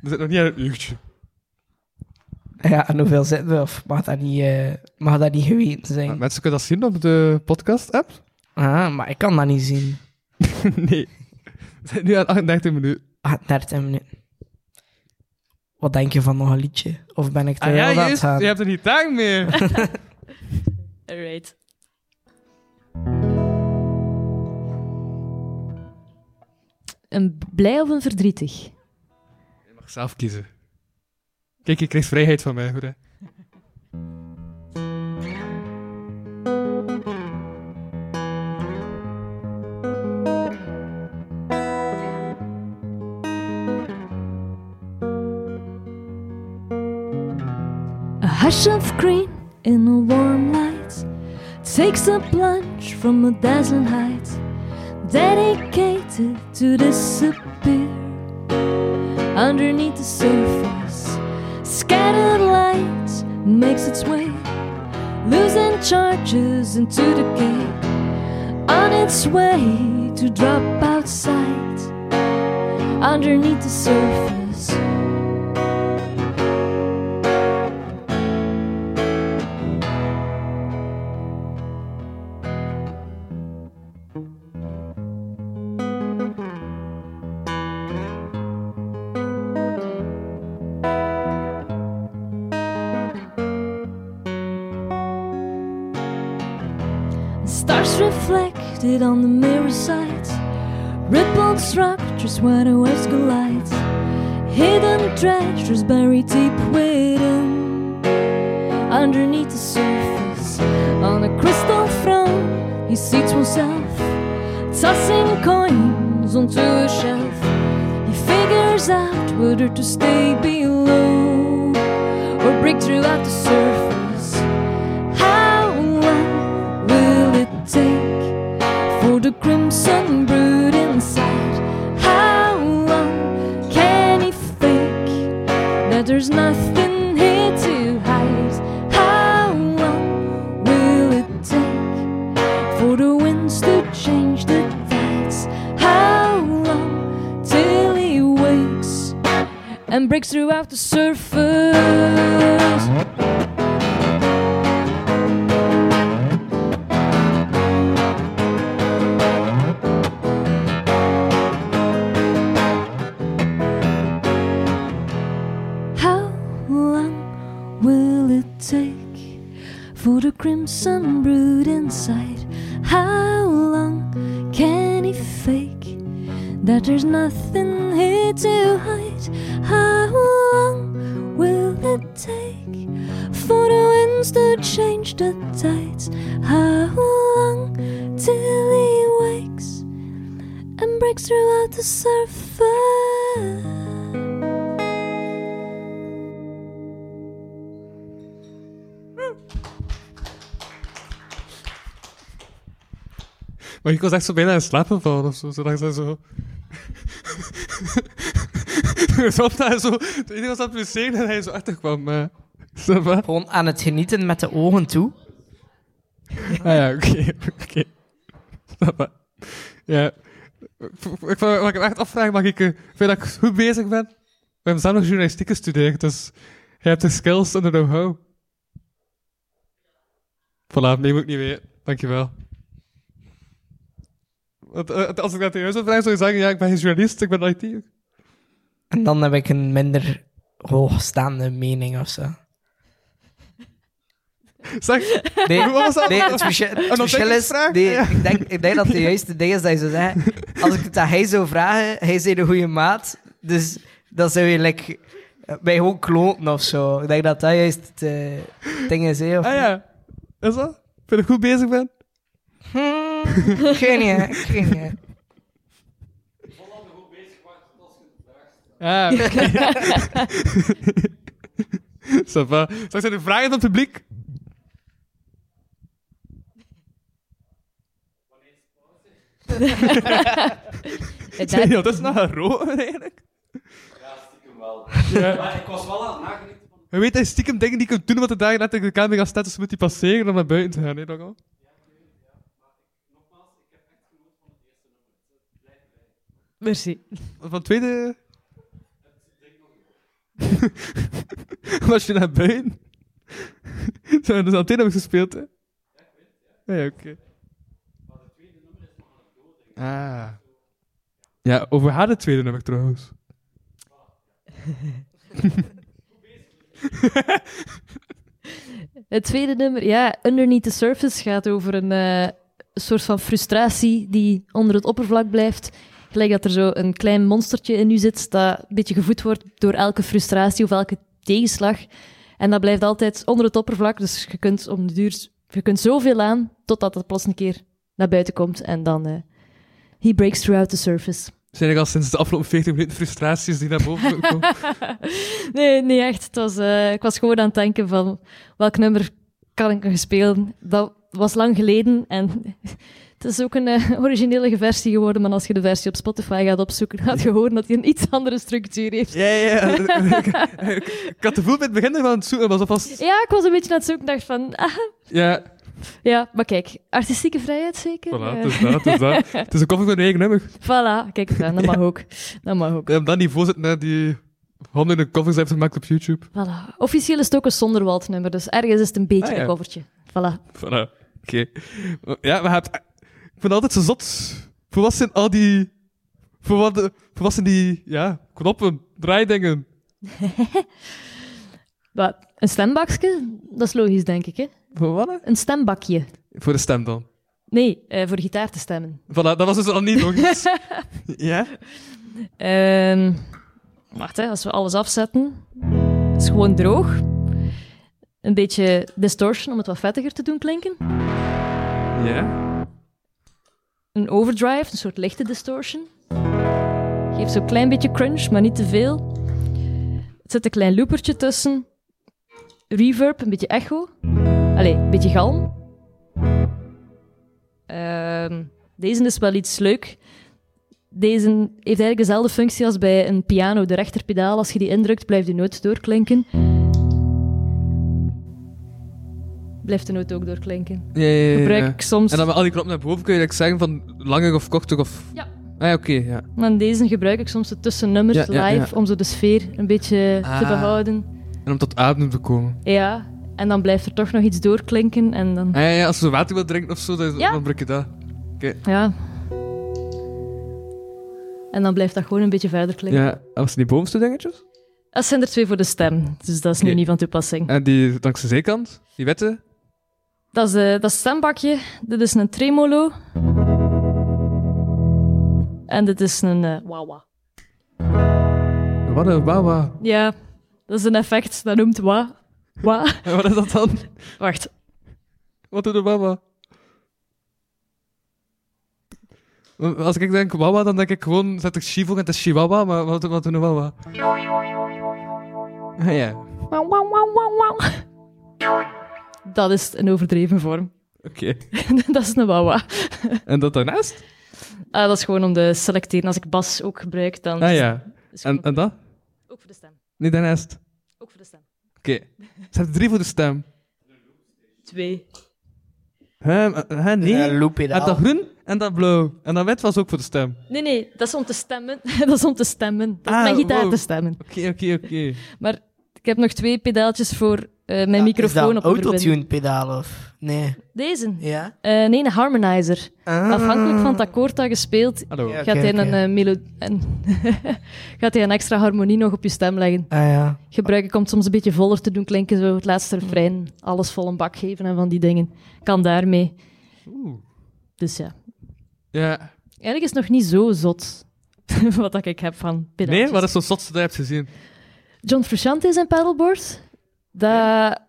C: We zitten nog niet aan een uurtje.
B: Ja, en hoeveel zitten we? Of mag dat niet, eh, mag dat niet geweten zijn?
C: Mensen kunnen dat zien op de podcast-app?
B: Ah, maar ik kan dat niet zien.
C: nee. We zijn nu aan 38 minuten.
B: Ah, 30 minuten. Wat denk je van nog een liedje? Of ben ik te
C: Ah ja,
B: aan het
C: juist.
B: gaan?
C: Je hebt er niet tang meer.
D: Alright. Een blij of een verdrietig?
C: Je mag zelf kiezen. Kijk, je krijgt vrijheid van mij?
D: A hush of green in a warm light takes a plunge from a dazzling height, dedicated to disappear underneath the surface. Scattered lights makes its way, losing charges into the gate, on its way to drop outside underneath the surface. On the mirror side, rippled structures where the waves collide, hidden treasures buried deep within, underneath the surface. On a crystal throne, he seats himself, tossing coins onto a shelf. He figures out whether to stay below or break through at the surface. Crimson brood inside? How long can he fake that there's nothing here to hide? How long will it take for the winds to change the tides? How long till he wakes and breaks throughout the surface? For the crimson brood inside? How long can he fake that there's nothing here to hide? How long will it take for the winds to change the tides? How long till he wakes and breaks throughout the surface?
C: Maar ik was echt zo bijna in slaap gevallen of zo, zodat ze zo... Toen ik opstaan, zo... Iedereen was aan het en hij zo achterkwam. Ça va?
B: Gewoon aan het genieten met de ogen toe.
C: Ah ja, oké, oké. Ja. Ik, ik, wat ik echt afvraag, mag ik... eh, vind dat ik goed bezig ben? We hebben zelf nog journalistiek gestudeerd, dus... Je hebt de skills en de know-how. Voilà, nee, moet ik niet weten. Dankjewel. Eh, als ik dat tegen jou zou vragen, zou je zeggen, ja, ik ben geen journalist, ik ben IT.
B: En dan heb ik een minder hoogstaande mening of zo.
C: Zeg,
B: Nee,
C: Wat was dat?
B: nee het verschil, het
C: Een
B: verschil is...
C: ontdekkingsvraag?
B: Nee,
C: Ja.
B: ik, denk, ik denk dat de juiste ding is dat je zou zeggen... Als ik het aan hij zou vragen, hij is een goede maat, dus dan zou je like, mij gewoon kloten of zo. Ik denk dat dat juist het eh, ding is, hè, of
C: ah ja, is dat? Vind ik goed bezig ben?
B: Hmm, ik ik weet niet. hè.
C: Ja, oké. Va. Zeg, zijn er vragen van het publiek?
D: Het
C: Nee, ja, dat is nog een roe eigenlijk.
E: Stiekem wel.
C: Ja.
E: Maar ik was wel aan het nagenieten van...
C: Je weet dat je stiekem dingen die je kunt doen, wat de dagen net tegen de camera staat, dus moet die passeren om naar buiten te gaan, hè, dat al?
D: Merci.
C: Van het tweede... Was je naar buiten? Zo, dus het tweede heb ik gespeeld, hè? Ja, ja, oké. Ah. Ja, over haar het tweede nummer trouwens.
D: Het tweede nummer, ja, Underneath the Surface, gaat over een eh, soort van frustratie die onder het oppervlak blijft. Gelijk dat er zo een klein monstertje in u zit dat een beetje gevoed wordt door elke frustratie of elke tegenslag. En dat blijft altijd onder het oppervlak, dus je kunt om de duur, je kunt zoveel aan totdat het plots een keer naar buiten komt en dan eh he breaks throughout the surface.
C: Zijn er al sinds de afgelopen 40 minuten frustraties die naar boven komen?
D: nee, niet echt. Het was, eh, ik was gewoon aan het denken van welk nummer kan ik nog spelen. Dat was lang geleden en Het is ook een eh, originele versie geworden, maar als je de versie op Spotify gaat opzoeken, gaat je horen dat hij een iets andere structuur heeft.
C: Ja, ja, ja. ik, had de gevoel bij het begin van het zoeken, was alvast...
D: Ja, ik was een beetje aan het zoeken, dacht van, ah,
C: Ja,
D: ja, maar kijk, artistieke vrijheid zeker?
C: voilà,
D: Eh,
C: het is dat, het is dat. Het is een koffie van een eigen nummer.
D: voilà, kijk eens aan, dat mag ook. Dat mag ook.
C: En dan niveau zitten naar die honderden covers heeft gemaakt op YouTube.
D: Voilà. Officieel is het ook een Sonderwald nummer, dus ergens is het een beetje
C: Ah, ja.
D: een covertje. Voilà.
C: Voilà. Oké. Ja, we hebben... Ik vind altijd zo zot. Voor wat zijn al die... Voor wat, voor wat zijn die... Ja, knoppen, draaidingen.
D: Maar een stembakje, dat is logisch, denk ik, hè?
C: Voor wat? hè?
D: Een stembakje.
C: Voor de stem dan.
D: Nee, eh, voor gitaar te stemmen.
C: Voilà, dat was dus al niet eens. ja?
D: Ehm wacht, hè, als we alles afzetten. Het is gewoon droog. Een beetje distortion om het wat vettiger te doen klinken.
C: Ja?
D: Een overdrive, een soort lichte distortion. Geeft zo'n klein beetje crunch, maar niet te veel. Er zit een klein loopertje tussen. Reverb, een beetje echo. Allee, een beetje galm. Ehm, deze is wel iets leuk. Deze heeft eigenlijk dezelfde functie als bij een piano. De rechterpedaal, als je die indrukt, blijft die noot doorklinken. Blijft de noot ook doorklinken.
C: Ja, ja, ja,
D: Gebruik ik soms...
C: En dan met al die knoppen naar boven kun je like zeggen van langer of korter of...
D: Ja.
C: Ah, ja, oké, ja.
D: En deze gebruik ik soms tussen nummers
C: Ja, ja,
D: live om zo de sfeer een beetje te
C: Ah.
D: behouden.
C: En om tot adem te komen.
D: Ja, en dan blijft er toch nog iets doorklinken en dan...
C: Ah, ja, ja, als je water wil drinken of zo, dan,
D: Ja.
C: dan je dat.
D: Ja. En dan blijft dat gewoon een beetje verder klinken.
C: Ja, en was die bovenste dingetjes?
D: Dat zijn er twee voor de stem, dus dat is nu niet van toepassing.
C: En die langs de zijkant, die witte?
D: Dat is, eh, dat stembakje. Dit is een tremolo. En dit is een eh wah-wah.
C: Wat een wawa.
D: Ja, dat is een effect, dat noemt. Wah.
C: En wat is dat dan?
D: Wacht.
C: Wat doet een wawa? Als ik denk wawa, dan denk ik gewoon, zet ik Shivo en het is Chihuahua, maar wat, wat doet een wawa? Ah, ja,
D: wauw, wauw, wauw, wauw. Dat is een overdreven vorm.
C: oké.
D: dat is een wauw.
C: En dat daarnaast?
D: Ah, dat is gewoon om te selecteren. Als ik bas ook gebruik, dan...
C: Ah ja.
D: is
C: En,
D: gewoon-
C: en dat?
D: Ook voor de stem.
C: Nee, daarnaast.
D: Ook voor de stem.
C: Oké. Ze hebben drie voor de stem.
D: Twee.
C: Hè, uh, hè, nee.
B: Ja,
C: en
B: looppedaal.
C: dat groen en dat blauw. En dat wit was ook voor de stem.
D: Nee, nee, dat is om te stemmen. dat is om te stemmen. Dat is
C: Ah,
D: mijn gitaar
C: wow.
D: te stemmen.
C: Oké, oké, oké.
D: Maar ik heb nog twee pedaaltjes voor eh, mijn
B: Ja,
D: microfoon
B: is
D: op
B: autotune pedaal of... Nee.
D: Deze?
B: Ja?
D: Eh, nee, een harmonizer.
B: Ah.
D: Afhankelijk van het akkoord dat je speelt,
C: Hallo.
B: Ja.
D: gaat, hij een, eh, melo- een gaat hij een extra harmonie nog op je stem leggen.
B: Ah ja.
D: Gebruik ik om het soms een beetje voller te doen klinken, zo het laatste refrein, alles vol een bak geven en van die dingen. Kan daarmee.
C: Oeh.
D: Dus ja.
C: Ja.
D: Eigenlijk is het nog niet zo zot wat dat ik heb van pedaaltjes.
C: Nee, wat is zo'n zotste dat je hebt gezien?
D: John Frusciante zijn paddleboard. Dat,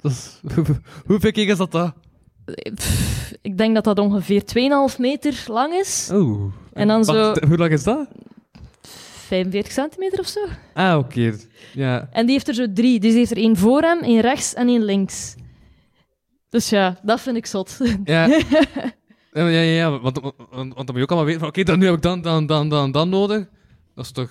C: Dat is, hoeveel keer is dat dat?
D: pff, ik denk dat dat ongeveer 2,5 meter lang is.
C: Oeh.
D: En dan zo-
C: Wacht, Hoe lang is dat?
D: 45 centimeter of zo.
C: Ah, oké. Ja.
D: En die heeft er zo drie. Dus die heeft er één voor hem, één rechts en één links. Dus ja, dat vind ik zot.
C: Ja. ja, ja, ja, ja, want, want, want dan moet je ook allemaal weten van, oké, dan nu heb ik dan, dan, dan, dan, dan nodig. Dat is toch...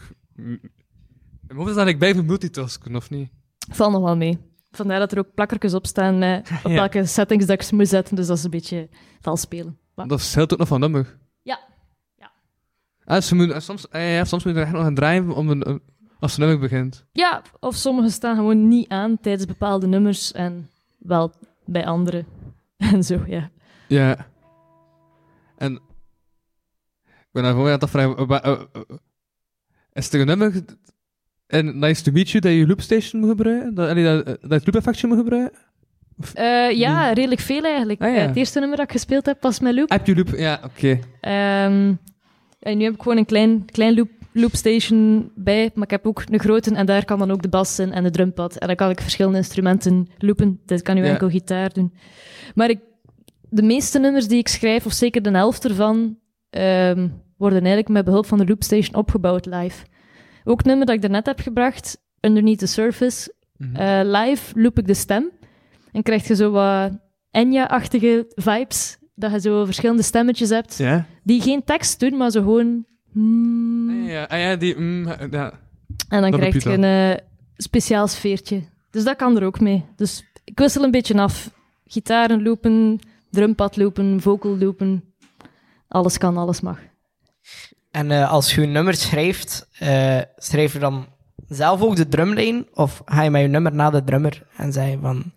C: Hoofd is dat ik bij voor multitasken, of niet?
D: Valt nog wel mee. Vandaar dat er ook plakkertjes op staan met op
C: Ja.
D: welke settings dat ik ze moet zetten. Dus dat is een beetje vals spelen. Maar-
C: Dat scheelt ook nog van nummer.
D: Ja. Ja.
C: Ah, dus je moet, eh, soms, ah, ja, soms moet je er echt nog aan draaien om een, een- als het nummer begint.
D: Ja, of sommige staan gewoon niet aan tijdens bepaalde nummers en wel bij andere. En zo, ja.
C: Ja. En... Ik ben daarvoor aan het afvragen... is er een nummer in Nice to Meet You dat je loopstation moet gebruiken? Dat, allee, dat, eh, dat moet gebruiken?
D: Eh, ja, redelijk veel eigenlijk.
C: Ah, ja.
D: Eh, het eerste nummer dat ik gespeeld heb was met loop.
C: Heb je loop? Ja, oké.
D: Ehm, en nu heb ik gewoon een klein, klein loop, loopstation bij, maar ik heb ook een grote en daar kan dan ook de bas in en de drumpad. En dan kan ik verschillende instrumenten loopen. Dit kan nu
C: Ja.
D: enkel gitaar doen. Maar ik, de meeste nummers die ik schrijf, of zeker de helft ervan, ehm, worden eigenlijk met behulp van de loopstation opgebouwd live. Ook het nummer dat ik daarnet heb gebracht, Underneath the Surface,
C: Mhm.
D: eh, live loop ik de stem. En krijg je zo wat Enya-achtige vibes dat je zo verschillende stemmetjes hebt, die geen tekst doen, maar zo gewoon... hmm,
C: Ja, ja, ah, ja die... mm, ja.
D: en dan
C: dat
D: krijg je een eh, speciaal sfeertje. Dus dat kan er ook mee. Dus ik wissel een beetje af. Gitaren loopen, drumpad loopen, vocal loopen. Alles kan, alles mag.
B: En eh, als je een nummer schrijft, eh, schrijf je dan zelf ook de drumlijn? Of ga je met je nummer naar de drummer en je van...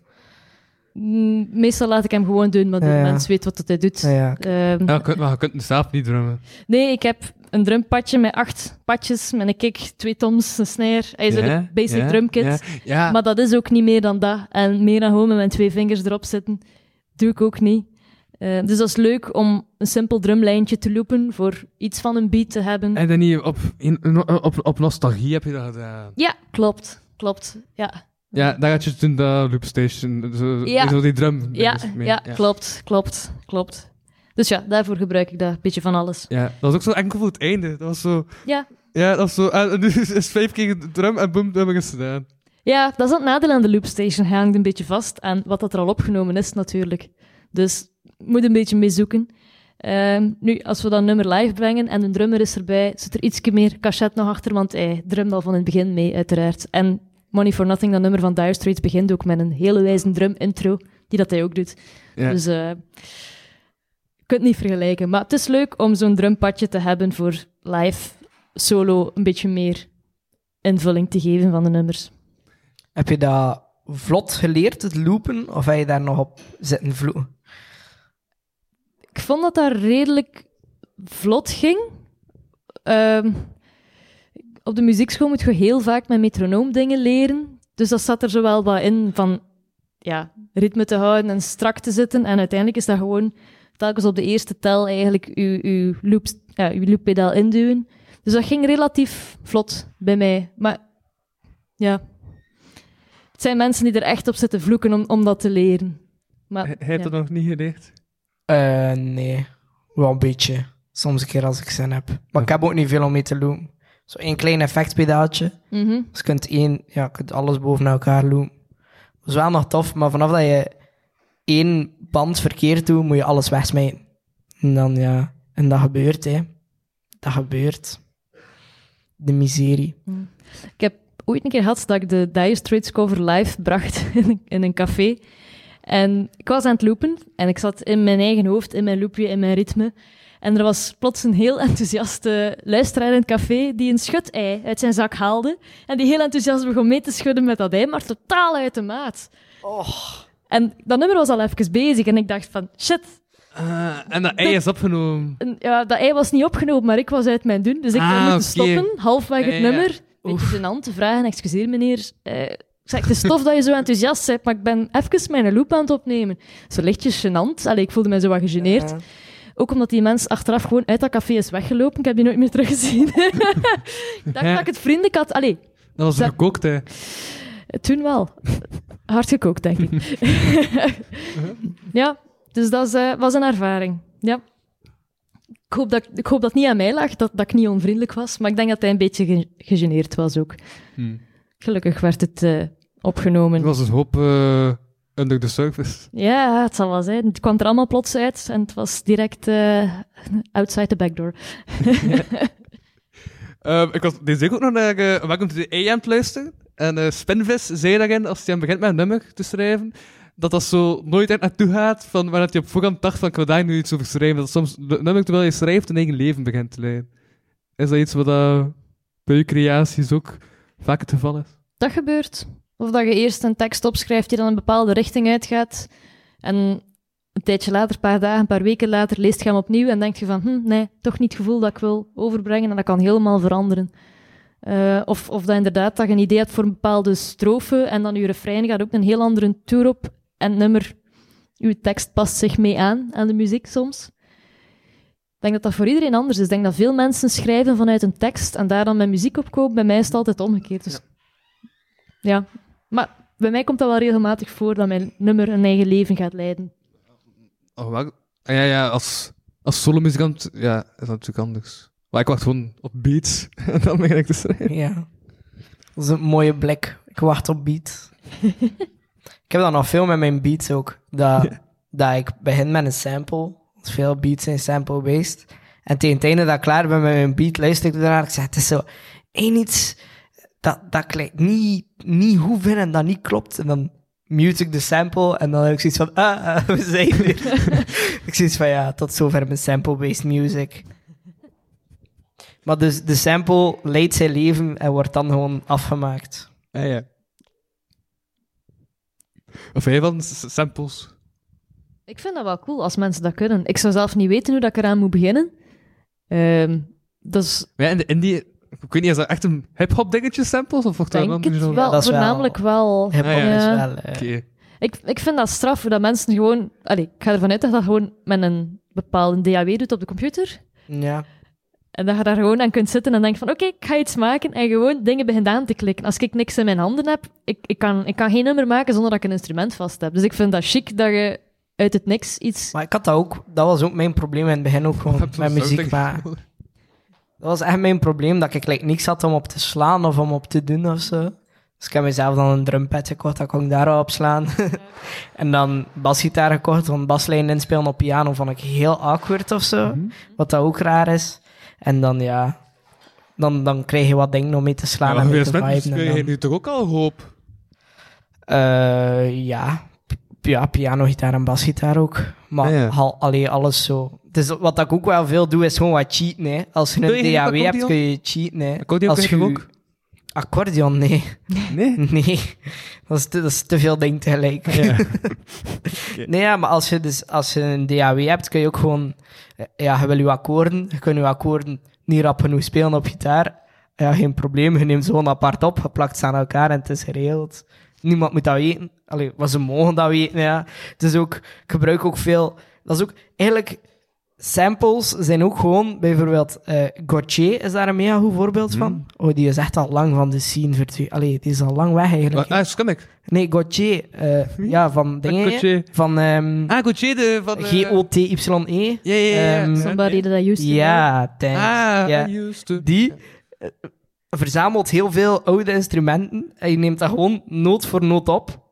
D: Mm, Meestal laat ik hem gewoon doen, want de
B: Ja, ja.
D: mens weet wat dat hij doet.
B: ja,
D: Ehm,
C: Ja, je kunt, maar je kunt zelf niet drummen.
D: Nee, ik heb een drumpadje met acht padjes, met een kick, twee toms, een snare. Hij is
C: Ja,
D: een basic drumkit. Maar dat is ook niet meer dan dat. En meer dan gewoon met mijn twee vingers erop zitten, doe ik ook niet. Eh, dus dat is leuk om een simpel drumlijntje te loopen voor iets van een beat te hebben.
C: En dan niet op, in, op, op nostalgie heb je dat gedaan.
D: Ja, klopt. Klopt. Ja,
C: Ja, daar had je toen de loopstation, zo,
D: Ja.
C: zo die drum.
D: ja,
C: mee.
D: ja, klopt. Klopt. Klopt. Dus ja, daarvoor gebruik ik dat. Een beetje van alles.
C: Ja, dat was ook zo enkel voor het einde. Dat was zo...
D: Ja.
C: Ja, dat was zo... En nu is is vijf keer drum en boom, drum is gedaan.
D: Ja, dat is het nadeel aan de loopstation. Hij hangt een beetje vast aan wat dat er al opgenomen is, natuurlijk. Dus moet een beetje mee zoeken. Ehm, nu, als we dat nummer live brengen en de drummer is erbij, zit er iets meer cachet nog achter, want hij drumt al van het begin mee, uiteraard. En Money for Nothing, dat nummer van Dire Straits, begint ook met een hele wijze drum-intro, die dat hij ook doet.
C: Ja.
D: Dus eh, je kunt niet vergelijken. Maar het is leuk om zo'n drumpadje te hebben voor live solo een beetje meer invulling te geven van de nummers.
B: heb je dat vlot geleerd, het loopen? Of heb je daar nog op zitten vloeken?
D: Ik vond dat dat redelijk vlot ging. Ehm, op de muziekschool moet je heel vaak met metronoom dingen leren. Dus dat zat er zo wel wat in van ja, ritme te houden en strak te zitten. En uiteindelijk is dat gewoon telkens op de eerste tel eigenlijk loops, ja, je looppedaal induwen. Dus dat ging relatief vlot bij mij. Maar ja, het zijn mensen die er echt op zitten vloeken om, om dat te leren. Maar,
C: heeft
D: ja.
C: dat nog niet geleerd.
B: Eh, nee, wel een beetje. Soms een keer als ik zin heb. Maar ik heb ook niet veel om mee te lopen. Zo één klein effectpedaaltje.
D: Mhm.
B: Dus je kunt, één, ja, je kunt alles boven elkaar lopen. Dat is wel nog tof, maar vanaf dat je één band verkeerd doet, moet je alles wegsmijten. En dan, ja... En dat gebeurt, hè. Dat gebeurt. De miserie.
D: Ik heb ooit een keer gehad dat ik de Dire Straits cover live bracht in een, in een café. En ik was aan het loopen en ik zat in mijn eigen hoofd, in mijn loopje, in mijn ritme. En er was plots een heel enthousiaste luisteraar in het café die een schut-ei uit zijn zak haalde. En die heel enthousiast begon mee te schudden met dat ei, maar totaal uit de maat. En dat nummer was al even bezig en ik dacht van, shit,
C: Ah, en dat ei is opgenomen.
D: en, ja, dat ei was niet opgenomen, maar ik was uit mijn doen. Dus ik
C: Ah, oké.
D: stoppen, halfweg het
C: Ja, ja.
D: nummer. Beetje gênant te vragen, excuseer meneer. Eh, ik zeg, het is tof dat je zo enthousiast bent, maar ik ben even mijn loop aan het opnemen. Zo lichtjes gênant. Allee, ik voelde me zo wat gegeneerd.
B: Ja.
D: Ook omdat die mens achteraf gewoon uit dat café is weggelopen. Ik heb die nooit meer teruggezien. ik dacht
C: Ja.
D: dat ik het vriendelijk had. Allee,
C: Dat was
D: Dat-
C: gekookt, hè.
D: toen wel. Hard gekookt, denk ik. ja, dus dat is, eh, was een ervaring. Ja. Ik hoop, dat, ik hoop dat het niet aan mij lag, dat, dat ik niet onvriendelijk was. Maar ik denk dat hij een beetje ge- gegeneerd was ook.
C: Hm.
D: Gelukkig werd het eh, opgenomen.
C: Er was een hoop eh, under the surface.
D: Ja, het zal wel zijn. Het kwam er allemaal plots uit en het was direct eh, outside the backdoor.
C: Ehm, ik was deze week ook nog naar uh, Welcome to the AM het luisteren. En eh Spinvis zei daarin, als hij aan begint met een nummer te schrijven, dat dat zo nooit echt naartoe gaat van waar dat hij op voorhand dacht van ik wil daar nu iets over schrijven. Dat soms het nummer terwijl je schrijft een eigen leven begint te leiden. Is dat iets wat bij je creaties ook vaak het geval is?
D: Dat gebeurt. Of dat je eerst een tekst opschrijft die dan een bepaalde richting uitgaat. En een tijdje later, een paar dagen, een paar weken later, leest je hem opnieuw en denk je van, hm, nee, toch niet het gevoel dat ik wil overbrengen. En dat kan helemaal veranderen. Eh, of, of dat inderdaad dat je een idee hebt voor een bepaalde strofe en dan je refrein gaat ook een heel andere tour op. En het nummer, je tekst past zich mee aan, aan de muziek soms. Ik denk dat dat voor iedereen anders is. Ik denk dat veel mensen schrijven vanuit een tekst en daar dan met muziek op kopen. Bij mij is het altijd omgekeerd. Dus ja, maar bij mij komt dat wel regelmatig voor dat mijn nummer een eigen leven gaat leiden.
C: Oh, wel. Ah, ja, ja, als, als solomuzikant ja, is dat natuurlijk anders. Maar ik wacht gewoon op beats en dan begin ik te schrijven.
B: Ja. Dat is een mooie blik. Ik wacht op beat. ik heb dat nog veel met mijn beats ook. Dat, dat ik begin met een sample veel beats zijn sample-based. En tegen het einde dat ik klaar ben met mijn beat, luister ik ernaar. Ik zeg, het is zo één iets dat, dat klinkt niet, niet goed vind en dat niet klopt. En dan mute ik de sample en dan heb ik zoiets van, ah, ah, we zijn er. ik zoiets van, ja, tot zover mijn sample-based music. Maar dus de sample leidt zijn leven en wordt dan gewoon afgemaakt.
C: Ja, ja. Of jij van samples?
D: Ik vind dat wel cool als mensen dat kunnen. Ik zou zelf niet weten hoe dat ik eraan moet beginnen. Ehm dat is,
C: Maar ja, in de indie... Ik weet niet, is dat echt een hip-hop dingetje, samples? Of wordt dat
D: denk
C: dan
D: het
C: zo-
D: wel,
B: dat is wel-
D: voornamelijk wel.
B: Hip-hop
C: Ah, ja.
B: is wel...
C: Oké.
D: Ik, ik vind dat straf hoe dat mensen gewoon... Allee, ik ga ervan uit dat je dat gewoon met een bepaalde DAW doet op de computer.
B: ja.
D: En dat je daar gewoon aan kunt zitten en denkt van... Oké, ik ga iets maken en gewoon dingen begint aan te klikken. Als ik niks in mijn handen heb, ik, ik, kan, ik kan geen nummer maken zonder dat ik een instrument vast heb. Dus ik vind dat chic dat je uit het niks iets...
B: Maar ik had dat ook... Dat was ook mijn probleem in het begin ook gewoon met
C: zo'n
B: muziek. Maar
C: nodig?
B: Dat was echt mijn probleem, dat ik like, niks had om op te slaan of om op te doen of zo. Dus ik heb mezelf dan een drumpad gekocht, dat kon ik daarop opslaan. en dan basgitaar gekocht, want baslijn inspelen op piano vond ik heel awkward of zo.
C: Mhm.
B: Wat dat ook raar is. En dan, ja... Dan, dan krijg je wat dingen om mee te slaan
C: Ja,
B: en mee te viben.
C: kun
B: en
C: je nu toch ook al hoop?
B: Eh, ja. Ja, piano, gitaar en basgitaar ook. Maar
C: ja.
B: al, allee, alles zo. Dus wat ik ook wel veel doe, is gewoon wat cheaten. Hè. Als je een DAW hebt, kun je cheaten. Hè.
C: Accordeon
B: Als
C: je
B: je-
C: ook?
B: Accordeon, nee.
C: Nee?
B: Nee. Dat is te, dat is te veel ding tegelijk.
C: Ja.
B: Nee, ja, maar als je, dus, als je een DAW hebt, kun je ook gewoon... Ja, je wil je akkoorden. Je kunt je akkoorden niet rap genoeg spelen op gitaar. Ja, geen probleem. Je neemt ze gewoon apart op, je plakt ze aan elkaar en het is geregeld. Niemand moet dat weten. Allee, wat ze mogen dat weten, ja. Het is ook... Ik gebruik ook veel... Dat is ook... Eigenlijk... Samples zijn ook gewoon... Bijvoorbeeld... eh Gauthier is daar een mega goed voorbeeld van. Oh, die is echt al lang van de scene verdwenen. Allee, die is al lang weg eigenlijk.
C: Ah, Skummick.
B: Nee, Gauthier. eh, ja, van dingen.
C: Gauthier.
B: Van ehm
C: Ah, Gauthier de van... eh,
B: G-O-T-Y-E.
C: Ja, ja, ja.
B: Ehm,
D: Somebody that I used to.
B: Ja, thanks.
C: Ah,
B: ja.
C: I used to...
B: Die verzamelt heel veel oude instrumenten en je neemt dat gewoon noot voor noot op.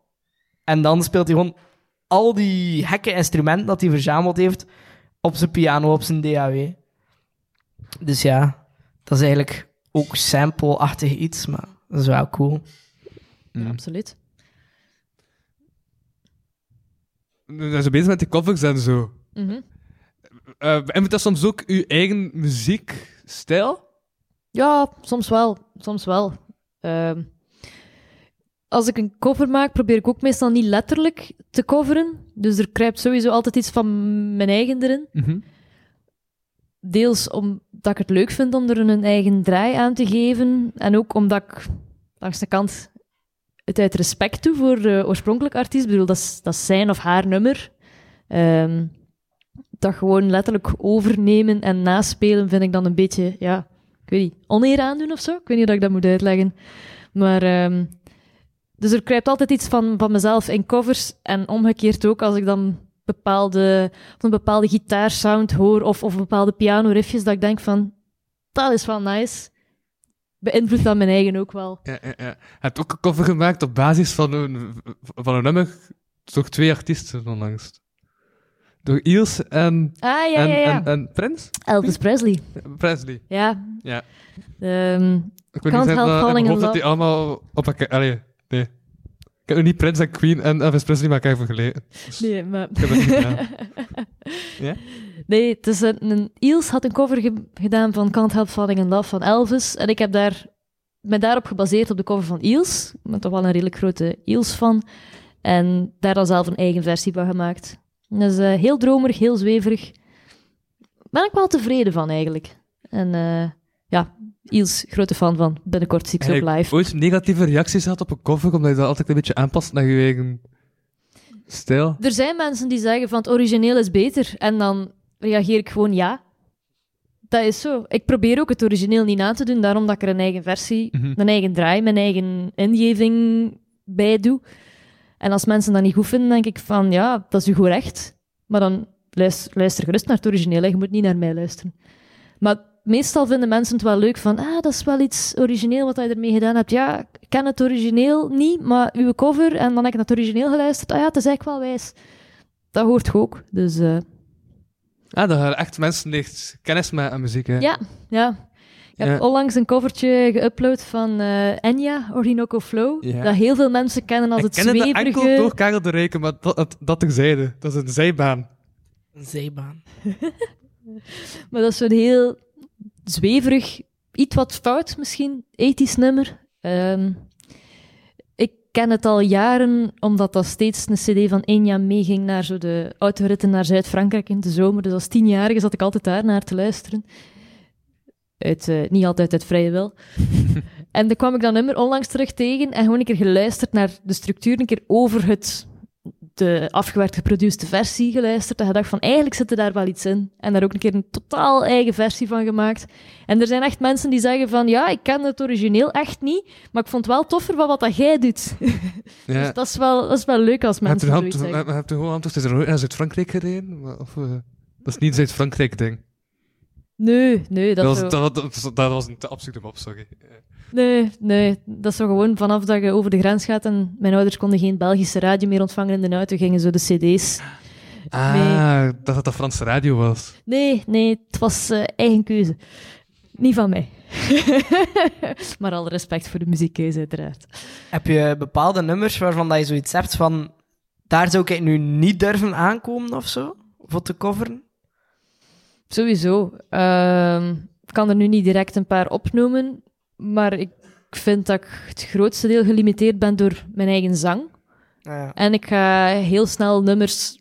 B: En dan speelt hij gewoon al die gekke instrumenten dat hij verzameld heeft op zijn piano, op zijn DAW. Dus ja, dat is eigenlijk ook sample-achtig iets, maar dat is wel cool.
C: Mm.
D: Absoluut.
C: Dan zijn ze bezig met die covers en zo.
D: Mhm.
C: Eh en moet dat soms ook uw eigen muziekstijl?
D: Ja, soms wel. Soms wel. Ehm, als ik een cover maak, probeer ik ook meestal niet letterlijk te coveren. Dus er kruipt sowieso altijd iets van mijn eigen erin. Deels omdat ik het leuk vind om er een eigen draai aan te geven. En ook omdat ik langs de kant het uit respect doe voor de oorspronkelijke artiest. Ik bedoel, dat is, dat is zijn of haar nummer. Ehm, dat gewoon letterlijk overnemen en naspelen vind ik dan een beetje, ja, ik weet niet, oneer aandoen of zo. Ik weet niet hoe ik dat moet uitleggen. Maar, ehm, dus er kruipt altijd iets van, van mezelf in covers. En omgekeerd ook, als ik dan bepaalde, een bepaalde gitaarsound hoor of, of bepaalde piano-riffjes, dat ik denk van, dat is wel nice. Beïnvloedt dat mijn eigen ook wel.
C: Ja, ja, ja. Je hebt ook een cover gemaakt op basis van een, van een nummer door twee artiesten onlangs. Door Iels en,
D: Ah, ja,
C: en,
D: ja, ja.
C: en, en Prince?
D: Elvis Presley.
C: Presley.
D: Ja.
C: Ja.
D: Ehm,
C: Ik weet niet of
D: falling in
C: dat die allemaal op elkaar... Allee, nee. Ik heb nog niet Prince en Queen en Elvis Presley met elkaar vergeleken. Dus
D: nee, maar...
C: Ik heb dat niet. Ja?
D: Nee, het is een, een, Iels had een cover ge- gedaan van Can't Help Falling in Love van Elvis. En ik heb daar, me daarop gebaseerd op de cover van Iels. Ik ben toch wel een redelijk grote Iels-fan. En daar dan zelf een eigen versie van gemaakt. Dat is eh, heel dromerig, heel zweverig. Ben ik wel tevreden van, eigenlijk. En eh, ja, Iels, grote fan van. Binnenkort zie ik ze
C: je
D: live.
C: ooit negatieve reacties gehad op een cover, omdat je dat altijd een beetje aanpast naar je eigen stijl?
D: Er zijn mensen die zeggen van het origineel is beter. En dan reageer ik gewoon ja. Dat is zo. Ik probeer ook het origineel niet na te doen, daarom dat ik er een eigen versie,
C: Mhm.
D: een eigen draai, mijn eigen ingeving bij doe. En als mensen dat niet goed vinden, denk ik van ja, dat is uw goed recht. Maar dan luister, luister gerust naar het origineel, hè. je moet niet naar mij luisteren. Maar meestal vinden mensen het wel leuk van, ah, dat is wel iets origineel wat je ermee gedaan hebt. Ja, ik ken het origineel niet, maar uw cover, en dan heb ik naar het origineel geluisterd. Ah ja, het is eigenlijk wel wijs. Dat hoort je ook. Dus eh,
C: Ah, dat echt mensen echt kennis met aan muziek, hè?
D: Ja, ja. Ik heb
C: Ja.
D: onlangs een covertje geüpload van eh, Enya, Orinoco Flow.
C: Ja.
D: Dat heel veel mensen kennen als
C: Ik
D: het
C: ken het enkel
D: zweverige...
C: door Karel de Rijken, maar dat, dat, dat terzijde. Dat is een zijbaan.
B: Een zeebaan.
D: Maar dat is zo'n heel zweverig, iets wat fout misschien, ethisch nummer. Ehm, ik ken het al jaren, omdat dat steeds een cd van Enya meeging naar zo de autoritten naar Zuid-Frankrijk in de zomer. Dus als tienjarige zat ik altijd daar naar te luisteren. Uit, eh, niet altijd uit vrije wil. en dan kwam ik dat nummer onlangs terug tegen en gewoon een keer geluisterd naar de structuur, een keer over het, de afgewerkt geproduceerde versie geluisterd en gedacht van eigenlijk zit er daar wel iets in. En daar ook een keer een totaal eigen versie van gemaakt. En er zijn echt mensen die zeggen van ja, ik ken het origineel echt niet, maar ik vond het wel toffer van wat dat jij doet.
C: Ja.
D: Dus dat is, wel, dat is wel leuk als
C: Je hebt
D: mensen
C: een
D: zoiets zeggen.
C: je gewoon is er nooit naar Zuid-Frankrijk gereden? Of, eh, dat is niet een Zuid-Frankrijk-ding.
D: Nee, nee, dat,
C: Dat, was,
D: zo-
C: dat, dat, dat was een te absurde mop, sorry.
D: nee, nee, dat is zo gewoon vanaf dat je over de grens gaat en mijn ouders konden geen Belgische radio meer ontvangen in de auto, gingen zo de cd's.
C: Ah, dat het de Franse radio was.
D: Nee, nee, het was eh, eigen keuze. Niet van mij. maar alle respect voor de muziekkeuze, uiteraard.
B: Heb je bepaalde nummers waarvan dat je zoiets hebt van... Daar zou ik nu niet durven aankomen of zo? Voor te coveren?
D: Sowieso. Ehm, ik kan er nu niet direct een paar opnoemen, maar ik vind dat ik het grootste deel gelimiteerd ben door mijn eigen zang.
B: Ja.
D: En ik ga heel snel nummers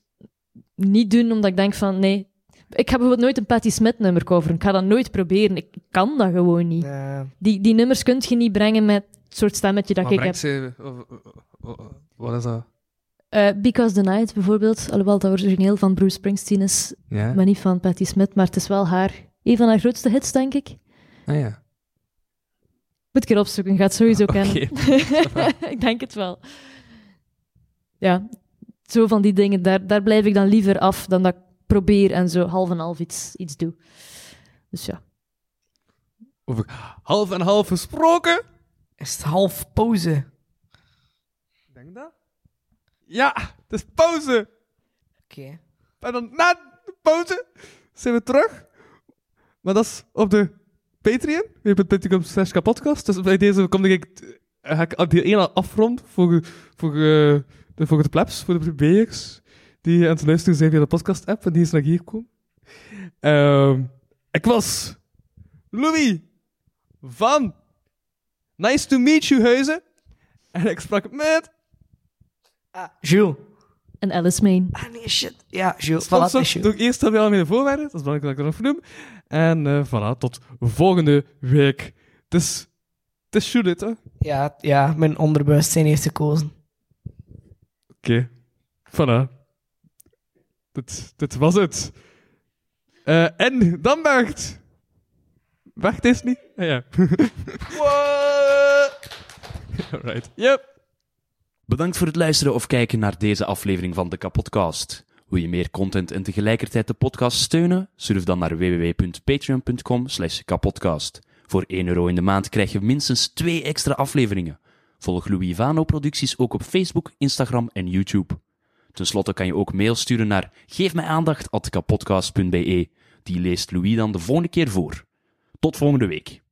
D: niet doen, omdat ik denk van, nee... Ik ga bijvoorbeeld nooit een Patti Smith nummer coveren. Ik ga dat nooit proberen. Ik kan dat gewoon niet.
B: Ja.
D: Die, die nummers kun je niet brengen met het soort stemmetje dat
C: Maar
D: ik heb.
C: ze... of- of- of- Wat is dat?
D: Eh, Because the Night bijvoorbeeld, alhoewel dat origineel van Bruce Springsteen is,
C: Ja?
D: maar niet van Patti Smith, maar het is wel haar, een van haar grootste hits, denk ik.
C: Ah ja.
D: Moet ik er opzoeken, gaat het sowieso kennen. ik denk het wel. Ja, zo van die dingen, daar, daar blijf ik dan liever af dan dat ik probeer en zo half en half iets, iets doe. Dus ja.
C: Over half en half gesproken.
B: Is het half pauze?
C: Denk dat? Ja, het is pauze.
B: Oké.
C: En dan na de pauze zijn we terug. Maar dat is op de Patreon. www.patreon slash kapodcast. Dus bij deze kom ik, ga ik die ene afrond voor, voor, eh, de, voor de plebs, voor de plebeiers. Die aan het luisteren zijn via de podcast-app en die is naar hier komen. Ehm, ik was Louis van Nice to Meet You Huizen. En ik sprak met
B: Ah, Jules.
D: En Alice Main.
B: Ah, nee, shit. Ja, Jules. Voilà, is Jules.
C: door eerst hebben we al mijn voorwaarden. Dat is belangrijk dat ik dat nog vernoem. En eh voilà, tot volgende week. Het is, het is Judith, hè? Oké.
B: Ja, ja, mijn onderbewustzijn heeft gekozen.
C: Voilà. Dit, dit was het. Eh, en dan Bert. Bert is niet? Ah, ja. What? Alright. Yep.
F: Bedankt voor het luisteren of kijken naar deze aflevering van de Kapodcast. Wil je meer content en tegelijkertijd de podcast steunen? Surf dan naar www.patreon.com kapodcast. Voor 1 euro in de maand krijg je minstens 2 extra afleveringen. Volg Louis Vano producties ook op Facebook, Instagram en YouTube. Ten slotte kan je ook mail sturen naar geefmijaandacht.kapodcast.be. Die leest Louis dan de volgende keer voor. Tot volgende week.